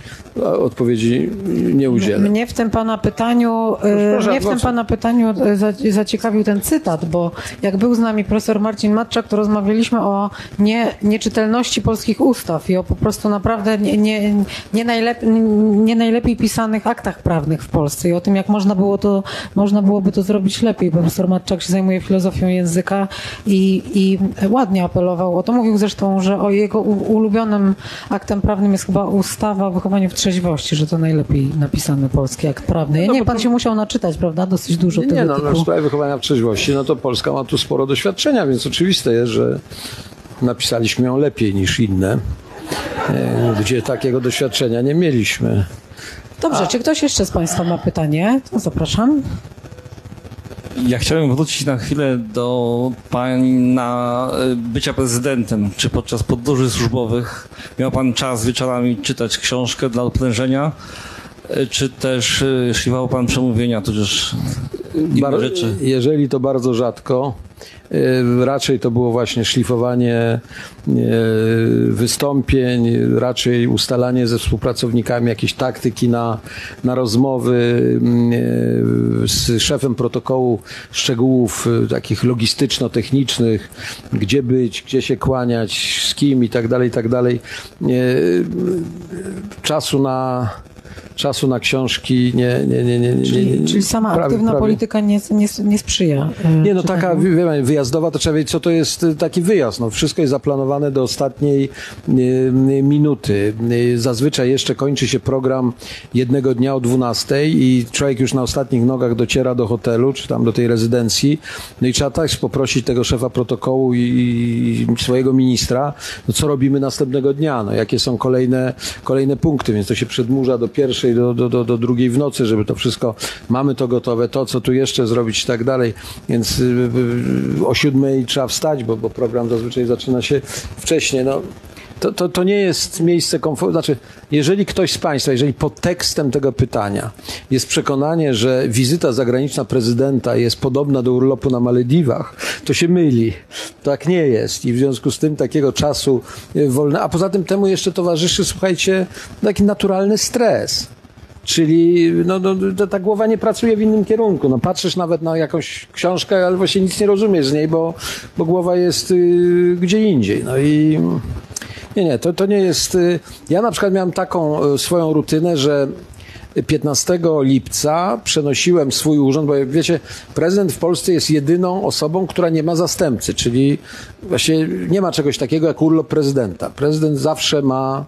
odpowiedzi nie udzielę. Mnie w tym pana pytaniu, proszę, mnie w tym pana pytaniu za- zaciekawił ten cytat, bo jak był z nami profesor Marcin Matczak, to rozmawialiśmy o nie, nieczytelności polskich ustaw i o po prostu naprawdę nie, nie, nie, najlep, nie najlepiej pisanych aktach prawnych w Polsce i o tym, jak można było to, można byłoby to zrobić lepiej. Profesor Matczak się zajmuje filozofią języka i, i ładnie apelował o to. Mówił zresztą, że o jego ulubionym aktem prawnym jest chyba ustawa o wychowaniu w trzeźwości, że to najlepiej napisany polski akt prawny. Ja No nie, pan to- się musiał naczytać, prawda? Dosyć dużo Nie, tego nie no, no, w typu. sprawie wychowania w trzeźwości, no to Polska ma tu sporo doświadczenia, więc oczywiste jest, że napisaliśmy ją lepiej niż inne, e, gdzie takiego doświadczenia nie mieliśmy. Dobrze, czy ktoś jeszcze z Państwa ma pytanie? To zapraszam. Ja chciałem wrócić na chwilę do Pana y, bycia prezydentem. Czy podczas podróży służbowych miał Pan czas wieczorami czytać książkę dla odprężenia? Czy też y, szliwał Pan przemówienia, tudzież inne Bar- rzeczy? Jeżeli to bardzo rzadko, e, raczej to było właśnie szlifowanie e, wystąpień, raczej ustalanie ze współpracownikami jakiejś taktyki na, na rozmowy mm, e, z szefem protokołu szczegółów e, takich logistyczno-technicznych, gdzie być, gdzie się kłaniać, z kim i tak dalej, i tak dalej. E, Czasu na czasu na książki nie, nie, nie, nie, nie, Czyli, czyli sama prawie- aktywna prawie- polityka nie, nie, nie sprzyja. e, nie, no taka wie wyjazdowa, to trzeba wiedzieć, co to jest y, taki wyjazd. No, wszystko jest zaplanowane do ostatniej y, minuty. Zazwyczaj jeszcze kończy się program jednego dnia o 12 i człowiek już na ostatnich nogach dociera do hotelu, czy tam do tej rezydencji. No i trzeba tak poprosić tego szefa protokołu i, i swojego ministra, no co robimy następnego dnia, no jakie są kolejne, kolejne punkty, więc to się przedmurza do pierwszej, do, do, do, do drugiej w nocy, żeby to wszystko, mamy to gotowe, to co tu jeszcze zrobić i tak dalej, więc y, y, o siódmej trzeba wstać, bo, bo program zazwyczaj zaczyna się wcześniej, no. To, to, to nie jest miejsce komfortu. Znaczy, jeżeli ktoś z Państwa, jeżeli pod tekstem tego pytania jest przekonanie, że wizyta zagraniczna prezydenta jest podobna do urlopu na Malediwach, to się myli. Tak nie jest. I w związku z tym takiego czasu y, wolnego. A poza tym temu jeszcze towarzyszy, słuchajcie, taki naturalny stres. Czyli no, no, ta głowa nie pracuje w innym kierunku. No, patrzysz nawet na jakąś książkę, ale właśnie nic nie rozumiesz z niej, bo, bo głowa jest y, gdzie indziej. No i nie, nie, to, to nie jest. y, Ja na przykład miałem taką y, swoją rutynę, że 15 lipca przenosiłem swój urząd, bo jak wiecie, prezydent w Polsce jest jedyną osobą, która nie ma zastępcy, czyli właśnie nie ma czegoś takiego jak urlop prezydenta. Prezydent zawsze ma,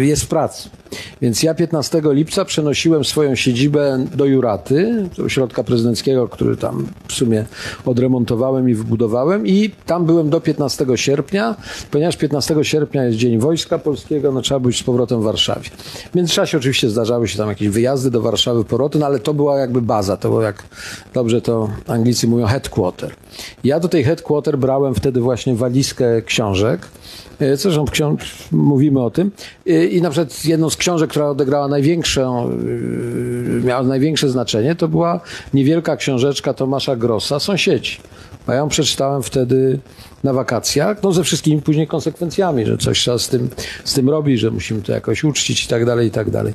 jest w pracy. Więc ja 15 lipca przenosiłem swoją siedzibę do Juraty, do ośrodka prezydenckiego, który tam w sumie odremontowałem i wybudowałem i tam byłem do 15 sierpnia, ponieważ 15 sierpnia jest Dzień Wojska Polskiego, no trzeba być z powrotem w Warszawie. W międzyczasie oczywiście zdarzały się tam jakieś wyjazdy do Warszawy, powroty, no ale to była jakby baza, to było jak dobrze to Anglicy mówią headquarter. Ja do tej headquarter brałem wtedy właśnie walizkę książek, E, Zresztą mówimy o tym. E, I na przykład jedną z książek, która odegrała największą, e, miała największe znaczenie, to była niewielka książeczka Tomasza Grossa, Sąsiedzi. A ja ją przeczytałem wtedy na wakacjach, no ze wszystkimi później konsekwencjami, że coś trzeba z tym, z tym robić, że musimy to jakoś uczcić i tak dalej, i tak dalej.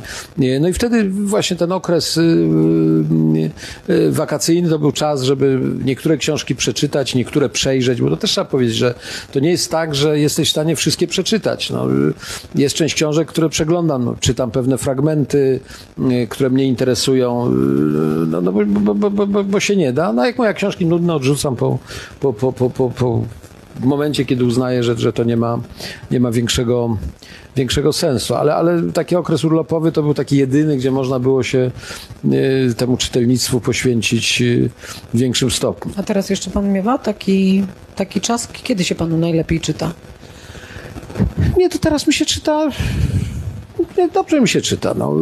No i wtedy właśnie ten okres y, y, y, wakacyjny to był czas, żeby niektóre książki przeczytać, niektóre przejrzeć, bo to też trzeba powiedzieć, że to nie jest tak, że jesteś w stanie wszystkie przeczytać. No, jest część książek, które przeglądam, no, czytam pewne fragmenty, które mnie interesują, no, no bo, bo, bo, bo, się nie da. No jak moje książki nudne odrzucam po, po, po, po, po, po w momencie, kiedy uznaję, że, że to nie ma, nie ma większego, większego sensu. Ale, ale taki okres urlopowy to był taki jedyny, gdzie można było się y, temu czytelnictwu poświęcić y, w większym stopniu. A teraz jeszcze pan miewa taki, taki czas, kiedy się panu najlepiej czyta? Nie, to teraz mi się czyta. Nie, dobrze mi się czyta. No.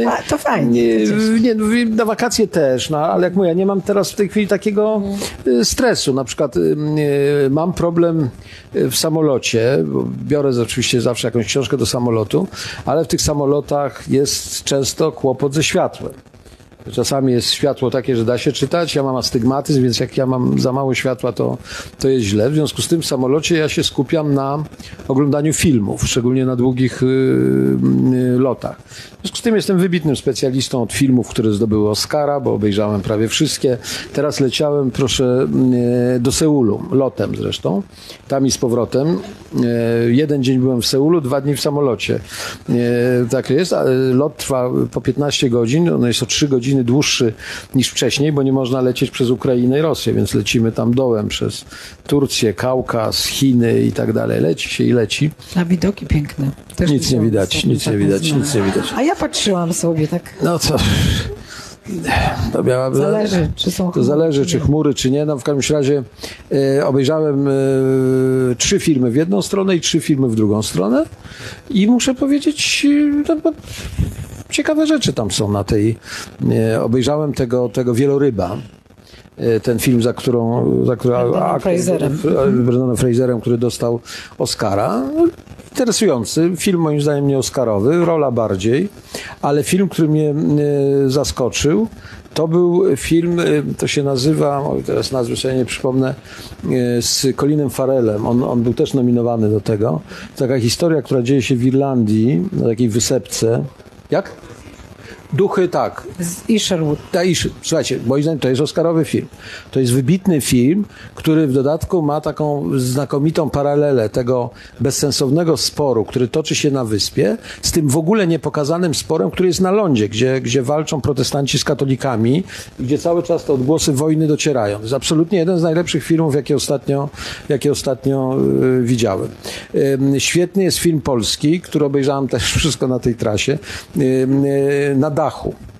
Y, A, to fajnie. Nie, no, na wakacje też, no, ale jak mówię, nie mam teraz w tej chwili takiego y, stresu. Na przykład y, y, mam problem w samolocie, biorę oczywiście zawsze jakąś książkę do samolotu, ale w tych samolotach jest często kłopot ze światłem. Czasami jest światło takie, że da się czytać. Ja mam astygmatyzm, więc jak ja mam za mało światła, to, to jest źle. W związku z tym w samolocie ja się skupiam na oglądaniu filmów, szczególnie na długich y, y, lotach. W związku z tym jestem wybitnym specjalistą od filmów, które zdobyły Oscara, bo obejrzałem prawie wszystkie. Teraz leciałem, proszę, y, do Seulu, lotem zresztą, tam i z powrotem. Y, Jeden dzień byłem w Seulu, dwa dni w samolocie. Tak jest. Lot trwa po 15 godzin. On jest o 3 godziny dłuższy niż wcześniej, bo nie można lecieć przez Ukrainę i Rosję, więc lecimy tam dołem przez Turcję, Kaukaz, Chiny i tak dalej. Leci się i leci. A widoki piękne. Też Nic nie widać, nic nie widać, zmianę. nic nie widać. A ja patrzyłam sobie tak. No co? To miała, Zależy, czy są To chmury, zależy, czy chmury, czy nie. No w każdym razie e, obejrzałem e, trzy filmy w jedną stronę i trzy filmy w drugą stronę i muszę powiedzieć, e, no, ciekawe rzeczy tam są na tej. Obejrzałem tego, tego wieloryba. e, Ten film, za którą, za którą Brendanem Fraserem. Który dostał Oscara. No, Interesujący. Film moim zdaniem nie Oscarowy, rola bardziej, ale film, który mnie e, zaskoczył, to był film, e, to się nazywa, oj, teraz nazwy sobie nie przypomnę, z Colinem Farelem. On, on był też nominowany do tego. Taka historia, która dzieje się w Irlandii, na takiej wysepce. Jak? Duchy, tak. Z Isherwood. Taiszy. Słuchajcie, moim zdaniem to jest Oscarowy film. To jest wybitny film, który w dodatku ma taką znakomitą paralelę tego bezsensownego sporu, który toczy się na wyspie, z tym w ogóle niepokazanym sporem, który jest na lądzie, gdzie, gdzie walczą protestanci z katolikami, gdzie cały czas te odgłosy wojny docierają. To jest absolutnie jeden z najlepszych filmów, jakie ostatnio, jakie ostatnio y, widziałem. Ym, Świetny jest film polski, który obejrzałem też wszystko na tej trasie, ym, y, na atajo.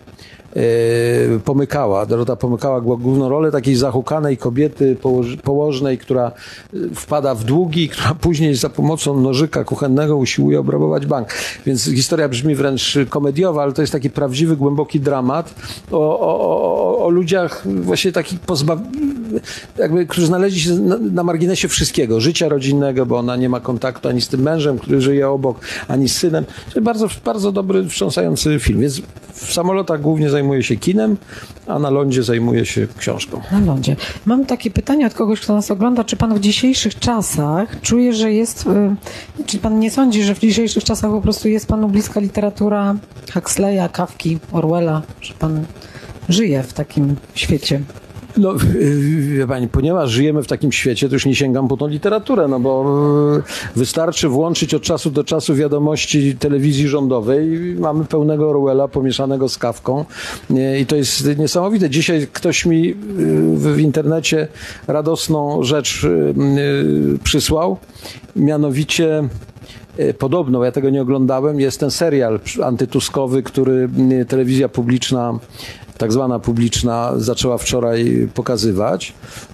E, Pomykała, Dorota Pomykała główną rolę takiej zahukanej kobiety położ, położnej, która e, wpada w długi, która później za pomocą nożyka kuchennego usiłuje obrabować bank. Więc historia brzmi wręcz komediowa, ale to jest taki prawdziwy, głęboki dramat o, o, o, o ludziach właśnie takich pozbaw... jakby, którzy znaleźli się na, na marginesie wszystkiego, życia rodzinnego, bo ona nie ma kontaktu ani z tym mężem, który żyje obok, ani z synem. Czyli bardzo, bardzo dobry, wstrząsający film. Więc w samolotach głównie zajmuje się kinem, a na lądzie zajmuje się książką. Na lądzie. Mam takie pytanie od kogoś, kto nas ogląda. Czy pan w dzisiejszych czasach czuje, że jest. y, Czy pan nie sądzi, że w dzisiejszych czasach po prostu jest panu bliska literatura Huxleya, Kawki, Orwella? Że pan żyje w takim świecie? No, wie pani, ponieważ żyjemy w takim świecie, to już nie sięgam po tą literaturę, no bo yy, wystarczy włączyć od czasu do czasu wiadomości telewizji rządowej mamy pełnego Orwella pomieszanego z kawką Yy, i to jest niesamowite. Dzisiaj ktoś mi yy, w internecie radosną rzecz przysłał, mianowicie E, Podobno, ja tego nie oglądałem, jest ten serial antytuskowy, który telewizja publiczna, tak zwana publiczna, zaczęła wczoraj pokazywać.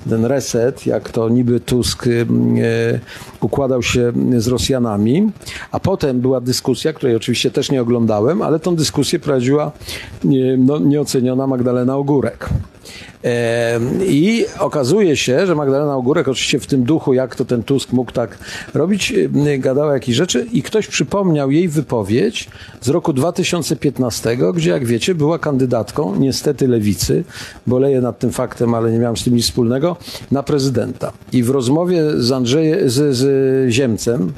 Ten reset, jak to niby Tusk mm, e, układał się z Rosjanami. A potem była dyskusja, której oczywiście też nie oglądałem, ale tą dyskusję prowadziła e, no, nieoceniona Magdalena Ogórek. E, I okazuje się, że Magdalena Ogórek, oczywiście w tym duchu, jak to ten Tusk mógł tak robić, e, gadała jakieś rzeczy i ktoś przypomniał jej wypowiedź z roku 2015, gdzie, jak wiecie, była kandydatką, nie niestety lewicy, boleję nad tym faktem, ale nie miałem z tym nic wspólnego, na prezydenta. I w rozmowie z Andrzejem, z, z Ziemcem,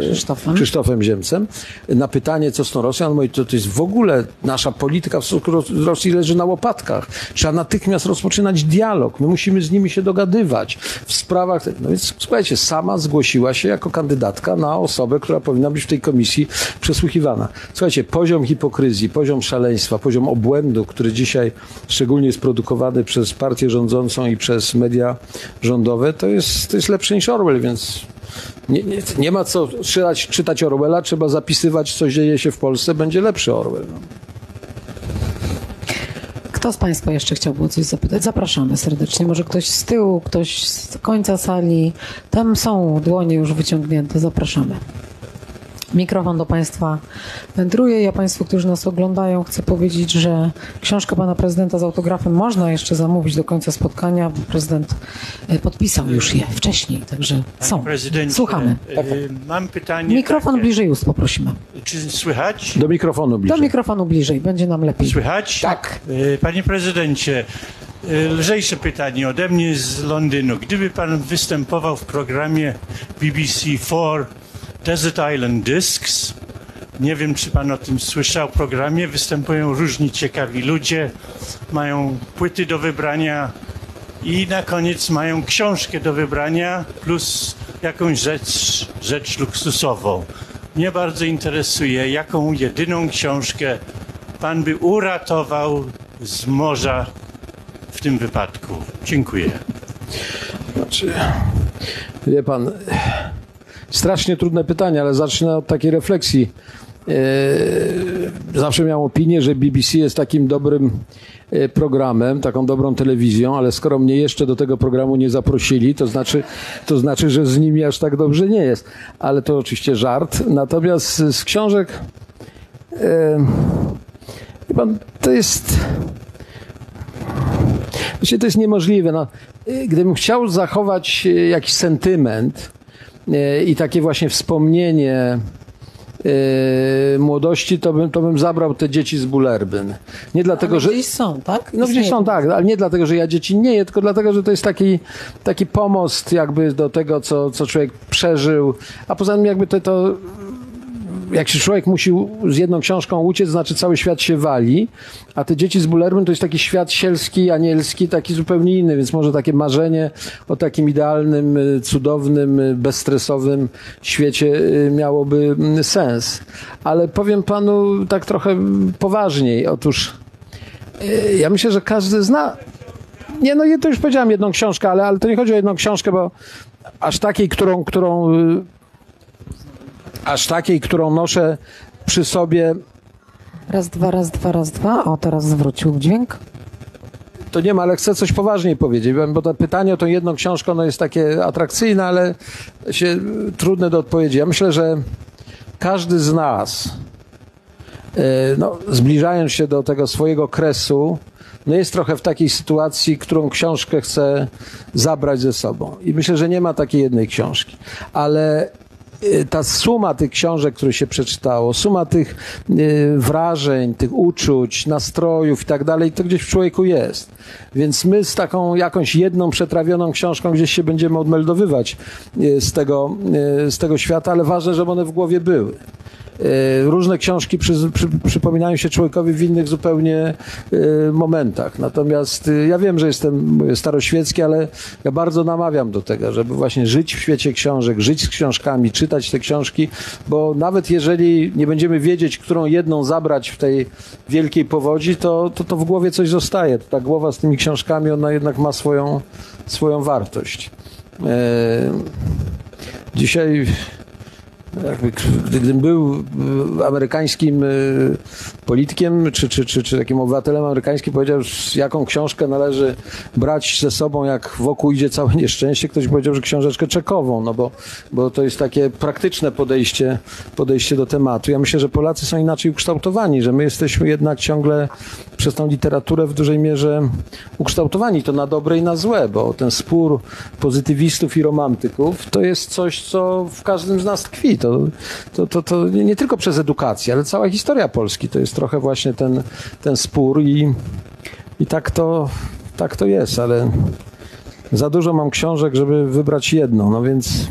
Krzysztofem. Krzysztofem Ziemcem, na pytanie, co z tą Rosją, on mówi, to, to jest w ogóle nasza polityka w stosunku do Rosji leży na łopatkach. Trzeba natychmiast rozpoczynać dialog. My musimy z nimi się dogadywać w sprawach. No więc słuchajcie, sama zgłosiła się jako kandydatka na osobę, która powinna być w tej komisji przesłuchiwana. Słuchajcie, poziom hipokryzji, poziom szaleństwa, poziom obłędu, który dzisiaj szczególnie jest produkowany przez partię rządzącą i przez media rządowe, to jest, to jest lepsze niż Orwell, więc nie, nie, nie ma co czytać, czytać Orwella, trzeba zapisywać, co dzieje się w Polsce, będzie lepszy Orwell. No. Kto z Państwa jeszcze chciałby o coś zapytać? Zapraszamy serdecznie. Może ktoś z tyłu, ktoś z końca sali. Tam są dłonie już wyciągnięte. Zapraszamy. Mikrofon do Państwa wędruje. Ja Państwu, którzy nas oglądają, chcę powiedzieć, że książkę Pana Prezydenta z autografem można jeszcze zamówić do końca spotkania, bo Prezydent e, podpisał już je wcześniej, także są. Słuchamy. e, Mam pytanie. Mikrofon takie. bliżej ust poprosimy. Czy słychać? Do mikrofonu Do bliżej. mikrofonu bliżej, będzie nam lepiej. Słychać? Tak. E, Panie prezydencie, lżejsze pytanie ode mnie z Londynu. Gdyby pan występował w programie BBC4 Desert Island Discs, nie wiem, czy pan o tym słyszał, programie występują różni ciekawi ludzie, mają płyty do wybrania i na koniec mają książkę do wybrania plus jakąś rzecz, rzecz luksusową. Mnie bardzo interesuje, jaką jedyną książkę pan by uratował z morza w tym wypadku. Dziękuję. Znaczy, wie pan, strasznie trudne pytanie, ale zacznę od takiej refleksji. E, Zawsze miałem opinię, że BBC jest takim dobrym e, programem, taką dobrą telewizją, ale skoro mnie jeszcze do tego programu nie zaprosili, to znaczy, to znaczy, że z nimi aż tak dobrze nie jest. Ale to oczywiście żart. Natomiast z książek, e, to jest, Właściwie to jest niemożliwe. No, gdybym chciał zachować jakiś sentyment i takie właśnie wspomnienie y, młodości, to bym, to bym zabrał te dzieci z Bulerbyn. Nie dlatego, Ale że... gdzieś są, tak? No gdzieś są, tak, ale nie dlatego, że ja dzieci nie je, tylko dlatego, że to jest taki, taki pomost jakby do tego, co, co człowiek przeżył, a poza tym jakby to, to jak się człowiek musi z jedną książką uciec, znaczy cały świat się wali, a te dzieci z Bullerbyn to jest taki świat sielski, anielski, taki zupełnie inny, więc może takie marzenie o takim idealnym, y, cudownym, y, bezstresowym świecie y, miałoby mm, sens. Ale powiem panu tak trochę poważniej. Otóż ja myślę, że każdy zna nie, no to już powiedziałem jedną książkę, ale, ale to nie chodzi o jedną książkę, bo aż takiej, którą, którą aż takiej, którą noszę przy sobie, Raz, dwa, raz, dwa, raz, dwa. O, teraz zwrócił dźwięk. to nie ma, ale chcę coś poważniej powiedzieć, bo to pytanie o tą jedną książkę, ono jest takie atrakcyjne, ale się trudne do odpowiedzi. Ja myślę, że każdy z nas, y, no, zbliżając się do tego swojego kresu, no jest trochę w takiej sytuacji, którą książkę chce zabrać ze sobą. I myślę, że nie ma takiej jednej książki. Ale ta suma tych książek, które się przeczytało, suma tych y, wrażeń, tych uczuć, nastrojów i tak dalej, to gdzieś w człowieku jest. Więc my z taką jakąś jedną przetrawioną książką gdzieś się będziemy odmeldowywać y, z tego, y, z tego świata, ale ważne, żeby one w głowie były. Y, Różne książki przy, przy, przypominają się człowiekowi w innych zupełnie y, momentach. Natomiast y, ja wiem, że jestem staroświecki, ale ja bardzo namawiam do tego, żeby właśnie żyć w świecie książek, żyć z książkami, czytać te książki, bo nawet jeżeli nie będziemy wiedzieć, którą jedną zabrać w tej wielkiej powodzi, to, to, to w głowie coś zostaje. Ta głowa z tymi książkami, ona jednak ma swoją, swoją wartość. E, Dzisiaj jakby, gdybym był y, amerykańskim y, politykiem, czy, czy, czy, czy takim obywatelem amerykańskim, powiedział, jaką książkę należy brać ze sobą, jak wokół idzie całe nieszczęście, ktoś powiedział, że książeczkę czekową, no bo, bo to jest takie praktyczne podejście, podejście do tematu. Ja myślę, że Polacy są inaczej ukształtowani, że my jesteśmy jednak ciągle przez tą literaturę w dużej mierze ukształtowani, to na dobre i na złe, bo ten spór pozytywistów i romantyków to jest coś, co w każdym z nas tkwi. To, to, to, to nie tylko przez edukację, ale cała historia Polski to jest trochę właśnie ten, ten spór i, i tak, to, tak to jest, ale za dużo mam książek, żeby wybrać jedną, no więc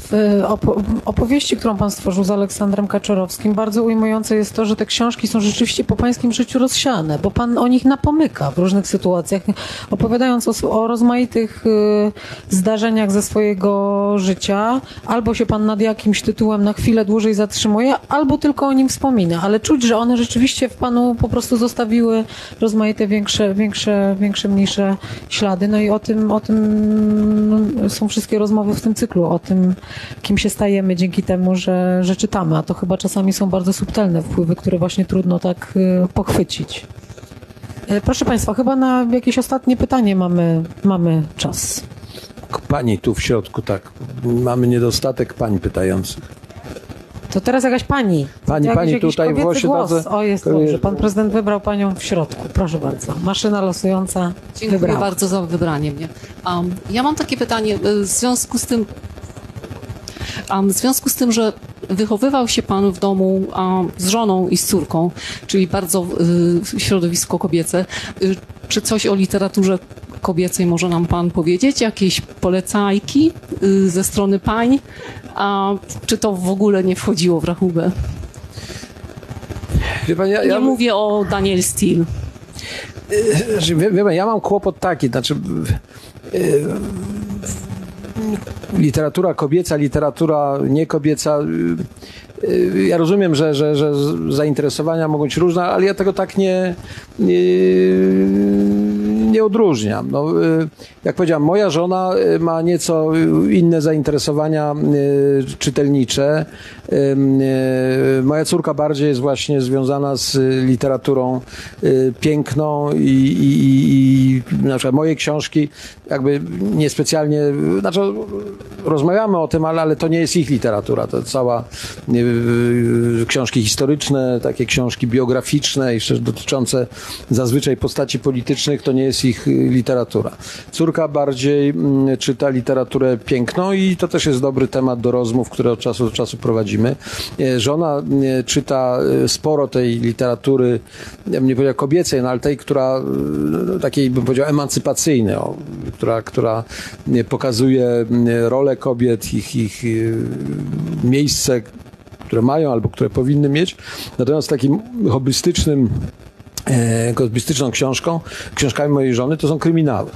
W e, opo- opowieści, którą pan stworzył z Aleksandrem Kaczorowskim, bardzo ujmujące jest to, że te książki są rzeczywiście po pańskim życiu rozsiane, bo pan o nich napomyka w różnych sytuacjach, opowiadając o, o rozmaitych y, zdarzeniach ze swojego życia. Albo się pan nad jakimś tytułem na chwilę dłużej zatrzymuje, albo tylko o nim wspomina, ale czuć, że one rzeczywiście w panu po prostu zostawiły rozmaite większe, większe, większe mniejsze ślady. No i o tym, o tym są wszystkie rozmowy w tym cyklu, o tym, kim się stajemy dzięki temu, że, że czytamy, a to chyba czasami są bardzo subtelne wpływy, które właśnie trudno tak y, pochwycić. E, Proszę Państwa, chyba na jakieś ostatnie pytanie mamy, mamy czas. pani tu w środku, tak. Mamy niedostatek pań pytających. To teraz jakaś pani. Pani- Jakiś- pani jakiś tutaj właśnie głos. bardzo- O, jest dobrze. Pan prezydent wybrał panią w środku. Proszę bardzo. Maszyna losująca Dziękuję wybrała. bardzo za wybranie mnie. Um, ja mam takie pytanie y, w związku z tym, w związku z tym, że wychowywał się pan w domu z żoną i z córką, czyli bardzo y, środowisko kobiece. Y, czy coś o literaturze kobiecej może nam pan powiedzieć? Jakieś polecajki y, ze strony pań? A czy to w ogóle nie wchodziło w rachubę? Pani, ja, Nie ja, mówię o Daniel Steele. Znaczy, wie, wie ja mam kłopot taki, znaczy literatura kobieca, literatura niekobieca. e, e, Ja rozumiem, że, że, że zainteresowania mogą być różne, ale ja tego tak nie, nie, nie odróżniam. No, e, jak powiedziałem, moja żona ma nieco inne zainteresowania czytelnicze. Moja córka bardziej jest właśnie związana z literaturą piękną i, i, i na przykład moje książki jakby niespecjalnie, znaczy rozmawiamy o tym, ale, ale to nie jest ich literatura, to cała nie, książki historyczne, takie książki biograficzne, jeszcze dotyczące zazwyczaj postaci politycznych, to nie jest ich e, literatura. Córka bardziej mm, czyta literaturę piękną i to też jest dobry temat do rozmów, które od czasu do czasu prowadzimy. E, Żona e, czyta e, sporo tej literatury, ja bym nie powiedział kobiecej, no ale tej, która takiej bym powiedział emancypacyjnej, która, która e, pokazuje m, rolę kobiet, ich, ich e, miejsce, które mają albo które powinny mieć. Natomiast takim hobbystycznym, e, hobbystyczną książką, książkami mojej żony to są kryminały.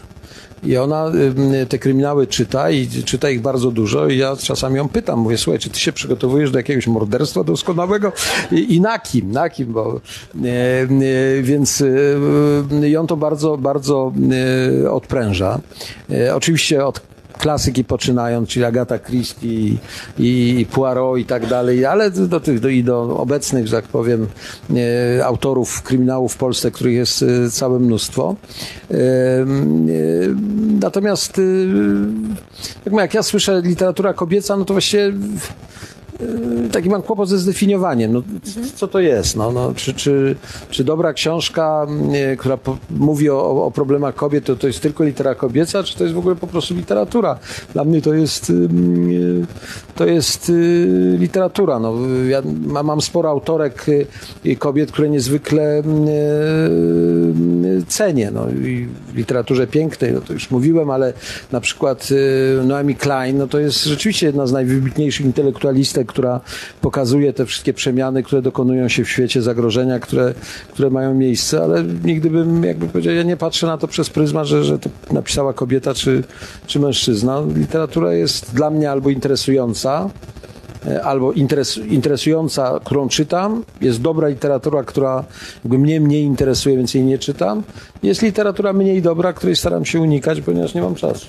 I ona ym, te kryminały czyta i czyta ich bardzo dużo i ja czasami ją pytam, mówię, słuchaj, czy ty się przygotowujesz do jakiegoś morderstwa doskonałego? I, i na kim, na kim, bo e, e, więc ją to bardzo, bardzo odpręża. Oczywiście od klasyki poczynając, czyli Agata Christie i, i Poirot i tak dalej, ale do tych, do, i do obecnych, że tak powiem, e, autorów kryminałów w Polsce, których jest e, całe mnóstwo. E, e, natomiast e, jak, jak ja słyszę literatura kobieca, no to właściwie taki mam kłopot ze zdefiniowaniem. No, co to jest? No, no, czy, czy, czy dobra książka, e, która po, mówi o, o problemach kobiet, to, to jest tylko literatura kobieca, czy to jest w ogóle po prostu literatura? Dla mnie to jest, e, to jest y, literatura. No, ja mam, sporo autorek y, kobiet, które niezwykle y, y, cenię. No, i w literaturze pięknej, no to już mówiłem, ale na przykład y, Noemi Klein, no to jest rzeczywiście jedna z najwybitniejszych intelektualistek, która pokazuje te wszystkie przemiany, które dokonują się w świecie, zagrożenia, które, które mają miejsce, ale nigdy bym, jakby powiedział, ja nie patrzę na to przez pryzmat, że, że to napisała kobieta czy, czy mężczyzna. Literatura jest dla mnie albo interesująca, e, albo interes, interesująca, którą czytam. Jest dobra literatura, która jakby mnie mniej interesuje, więc jej nie czytam. Jest literatura mniej dobra, której staram się unikać, ponieważ nie mam czasu.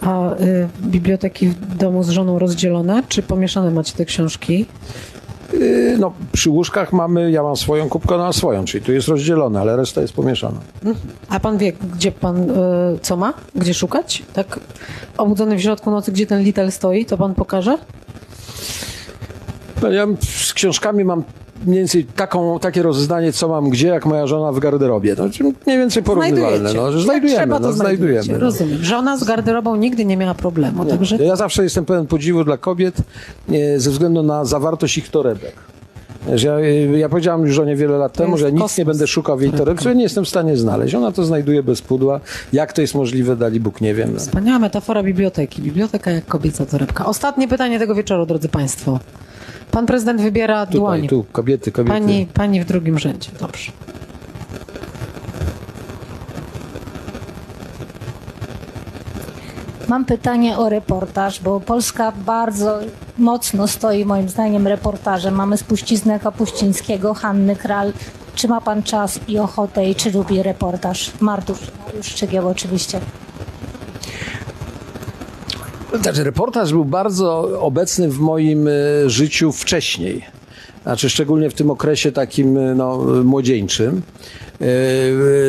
A y, biblioteki w domu z żoną rozdzielone, czy pomieszane macie te książki? Yy, No, przy łóżkach mamy, ja mam swoją kubkę, ona ma swoją, czyli tu jest rozdzielone, ale reszta jest pomieszana. A pan wie, gdzie pan y, co ma? Gdzie szukać? Tak obudzony w środku nocy, gdzie ten litel stoi, to pan pokaże? No, ja z książkami mam mniej więcej taką, takie rozeznanie, co mam gdzie, jak moja żona w garderobie. No, mniej więcej porównywalne. No, że znajdujemy, trzeba, to no, znajdujemy. no. Rozumiem. Żona z garderobą nigdy nie miała problemu, także Ja zawsze jestem pełen podziwu dla kobiet e, ze względu na zawartość ich torebek. Ja, e, ja powiedziałam już żonie wiele lat temu, że nic kosmos. nie będę szukał w jej torebce, ja nie jestem w stanie znaleźć. Ona to znajduje bez pudła. Jak to jest możliwe, dali Bóg nie wiem. No. Wspaniała metafora biblioteki. Biblioteka jak kobieca torebka. Ostatnie pytanie tego wieczoru, drodzy Państwo. Pan prezydent wybiera Tutaj, dłoń. tu, kobiety, kobiety. Pani, pani w drugim rzędzie. Dobrze. Mam pytanie o reportaż, bo Polska bardzo mocno stoi moim zdaniem reportażem. Mamy spuściznę Kapuścińskiego, Hanny Kral. Czy ma pan czas i ochotę i czy lubi reportaż? Mardusz, Mariusz Szczegieł oczywiście. Znaczy, reportaż był bardzo obecny w moim e, życiu wcześniej. Znaczy, szczególnie w tym okresie takim e, no, młodzieńczym. E,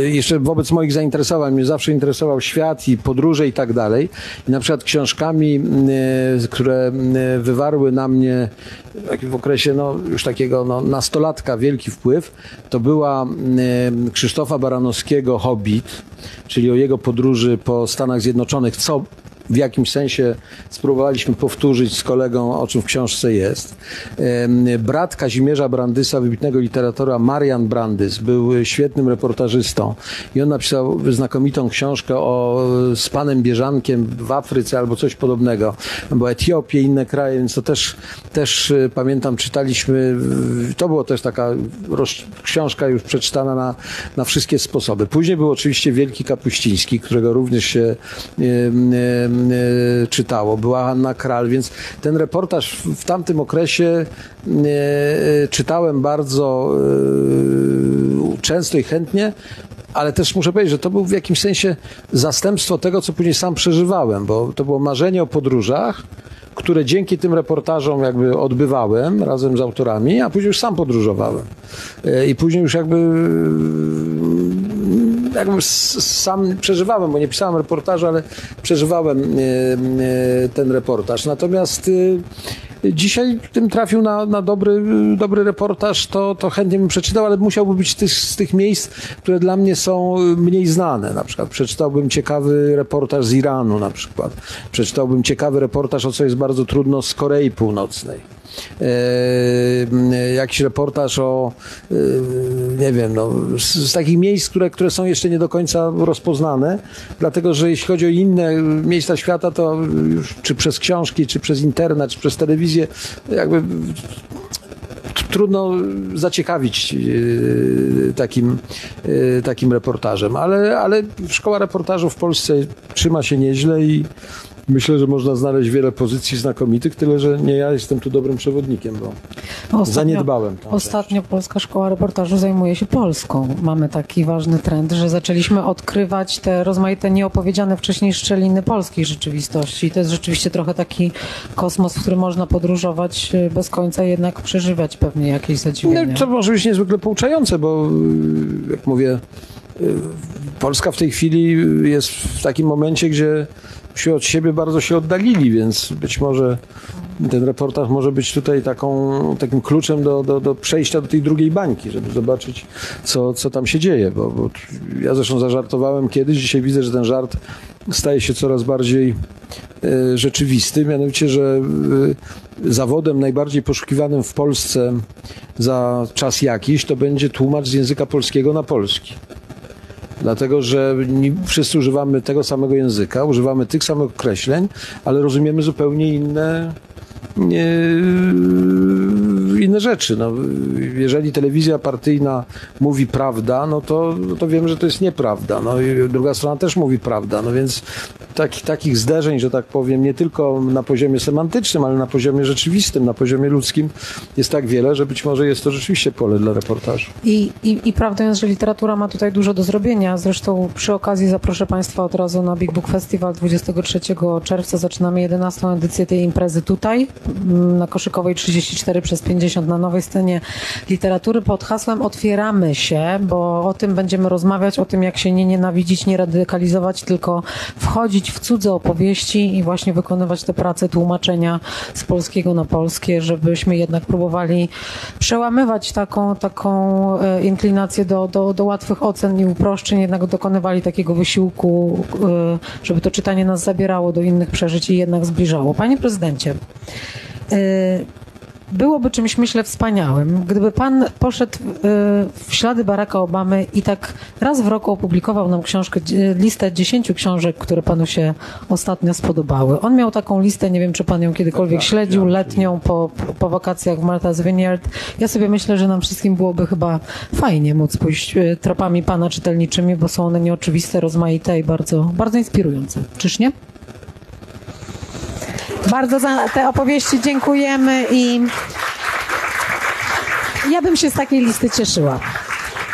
Jeszcze wobec moich zainteresowań, mnie zawsze interesował świat i podróże i tak dalej. I na przykład książkami, które wywarły na mnie w okresie no, już takiego no, nastolatka wielki wpływ, to była Krzysztofa Baranowskiego Hobbit, czyli o jego podróży po Stanach Zjednoczonych, co w jakimś sensie spróbowaliśmy powtórzyć z kolegą, o czym w książce jest. Brat Kazimierza Brandysa, wybitnego literatora, Marian Brandys, był świetnym reportażystą i on napisał znakomitą książkę o, z panem Bieżankiem w Afryce albo coś podobnego, bo Etiopię, inne kraje, więc to też, też e, pamiętam, czytaliśmy, to było też taka roz, książka już przeczytana na, na wszystkie sposoby. Później był oczywiście Wielki Kapuściński, którego również się czytało. Była Hanna Kral, więc ten reportaż w, tamtym okresie e, e, czytałem bardzo często i chętnie, ale też muszę powiedzieć, że to był w jakimś sensie zastępstwo tego, co później sam przeżywałem, bo to było marzenie o podróżach, które dzięki tym reportażom jakby odbywałem razem z autorami, a później już sam podróżowałem. I później już jakby jakby sam przeżywałem, bo nie pisałem reportażu, ale przeżywałem e, e, ten reportaż. Natomiast e, dzisiaj tym trafił na, na dobry, dobry reportaż, to, to chętnie bym przeczytał, ale musiałby być tych, z tych miejsc, które dla mnie są mniej znane. Na przykład przeczytałbym ciekawy reportaż z Iranu na przykład. Przeczytałbym ciekawy reportaż, o co jest bardzo trudno, z Korei Północnej. E, jakiś reportaż o, e, nie wiem, no, z, z takich miejsc, które, które są jeszcze nie do końca rozpoznane, dlatego że jeśli chodzi o inne miejsca świata, to już czy przez książki, czy przez internet, czy przez telewizję, jakby trudno zaciekawić e, takim, takim reportażem, ale, ale szkoła reportażu w Polsce trzyma się nieźle i myślę, że można znaleźć wiele pozycji znakomitych, tyle że nie ja jestem tu dobrym przewodnikiem, bo zaniedbałem to. Ostatnio Polska Szkoła Reportażu zajmuje się Polską. Mamy taki ważny trend, że zaczęliśmy odkrywać te rozmaite nieopowiedziane wcześniej szczeliny polskiej rzeczywistości. I to jest rzeczywiście trochę taki kosmos, w którym można podróżować e, bez końca, jednak przeżywać pewnie jakieś zadziwienia. No, to może być niezwykle pouczające, bo y, jak mówię, y, Polska w tej chwili jest w takim momencie, gdzie się od siebie bardzo się oddalili, więc być może ten reportaż może być tutaj taką, takim kluczem do, do, do przejścia do tej drugiej bańki, żeby zobaczyć, co, co tam się dzieje. Bo, bo ja zresztą zażartowałem kiedyś, dzisiaj widzę, że ten żart staje się coraz bardziej e, rzeczywisty, mianowicie, że e, zawodem najbardziej poszukiwanym w Polsce za czas jakiś to będzie tłumacz z języka polskiego na polski. Dlatego, że wszyscy używamy tego samego języka, używamy tych samych określeń, ale rozumiemy zupełnie inne, nie, inne rzeczy. No, jeżeli telewizja partyjna mówi prawda, no to, no to wiemy, że to jest nieprawda. No i druga strona też mówi prawda. No więc taki, takich zderzeń, że tak powiem, nie tylko na poziomie semantycznym, ale na poziomie rzeczywistym, na poziomie ludzkim jest tak wiele, że być może jest to rzeczywiście pole dla reportażu. I, i, I prawdą jest, że literatura ma tutaj dużo do zrobienia. Zresztą przy okazji zaproszę Państwa od razu na Big Book Festival 23 czerwca. Zaczynamy 11 edycję tej imprezy tutaj, na Koszykowej 34 przez 50 Na nowej scenie literatury pod hasłem Otwieramy się, bo o tym będziemy rozmawiać, o tym jak się nie nienawidzić, nie radykalizować, tylko wchodzić w cudze opowieści i właśnie wykonywać te prace tłumaczenia z polskiego na polskie, żebyśmy jednak próbowali przełamywać taką, taką e, inklinację do, do, do łatwych ocen i uproszczeń, jednak dokonywali takiego wysiłku, e, żeby to czytanie nas zabierało do innych przeżyć i jednak zbliżało. Panie prezydencie, e, byłoby czymś, myślę, wspaniałym, gdyby pan poszedł e, w ślady Baracka Obamy i tak raz w roku opublikował nam książkę, dzie- listę dziesięciu książek, które panu się ostatnio spodobały. On miał taką listę, nie wiem, czy pan ją kiedykolwiek śledził, letnią po, po wakacjach w Martha's Vineyard. Ja sobie myślę, że nam wszystkim byłoby chyba fajnie móc pójść e, tropami pana czytelniczymi, bo są one nieoczywiste, rozmaite i bardzo, bardzo inspirujące. Czyż nie? Bardzo za te opowieści dziękujemy i ja bym się z takiej listy cieszyła.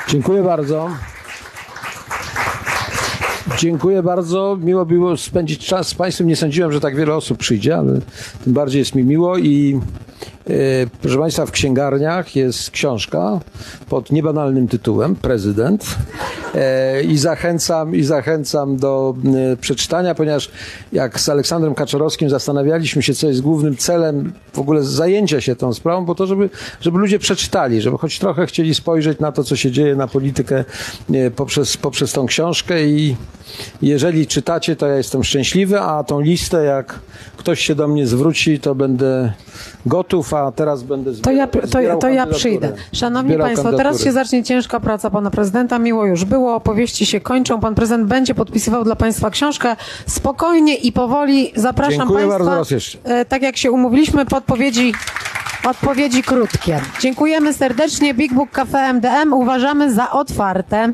Dziękuję bardzo. Dziękuję bardzo. Miło było spędzić czas z Państwem. Nie sądziłem, że tak wiele osób przyjdzie, ale tym bardziej jest mi miło. I proszę Państwa, w księgarniach jest książka pod niebanalnym tytułem Prezydent. E, I zachęcam, i zachęcam do e, przeczytania, ponieważ jak z Aleksandrem Kaczorowskim zastanawialiśmy się, co jest głównym celem w ogóle zajęcia się tą sprawą, bo to, żeby, żeby ludzie przeczytali, żeby choć trochę chcieli spojrzeć na to, co się dzieje na politykę e, poprzez, poprzez tą książkę i jeżeli czytacie, to ja jestem szczęśliwy, a tą listę, jak ktoś się do mnie zwróci, to będę gotów, a teraz będę To ja, to, zbierał to ja przyjdę. Szanowni Zbierał Państwo, teraz się zacznie ciężka praca pana prezydenta. Miło już było, opowieści się kończą. Pan prezydent będzie podpisywał dla Państwa książkę. Spokojnie i powoli zapraszam Dziękuję Państwa. bardzo raz jeszcze. E, Tak jak się umówiliśmy, podpowiedzi, odpowiedzi krótkie. Dziękujemy serdecznie. Big Book Cafe MDM uważamy za otwarte.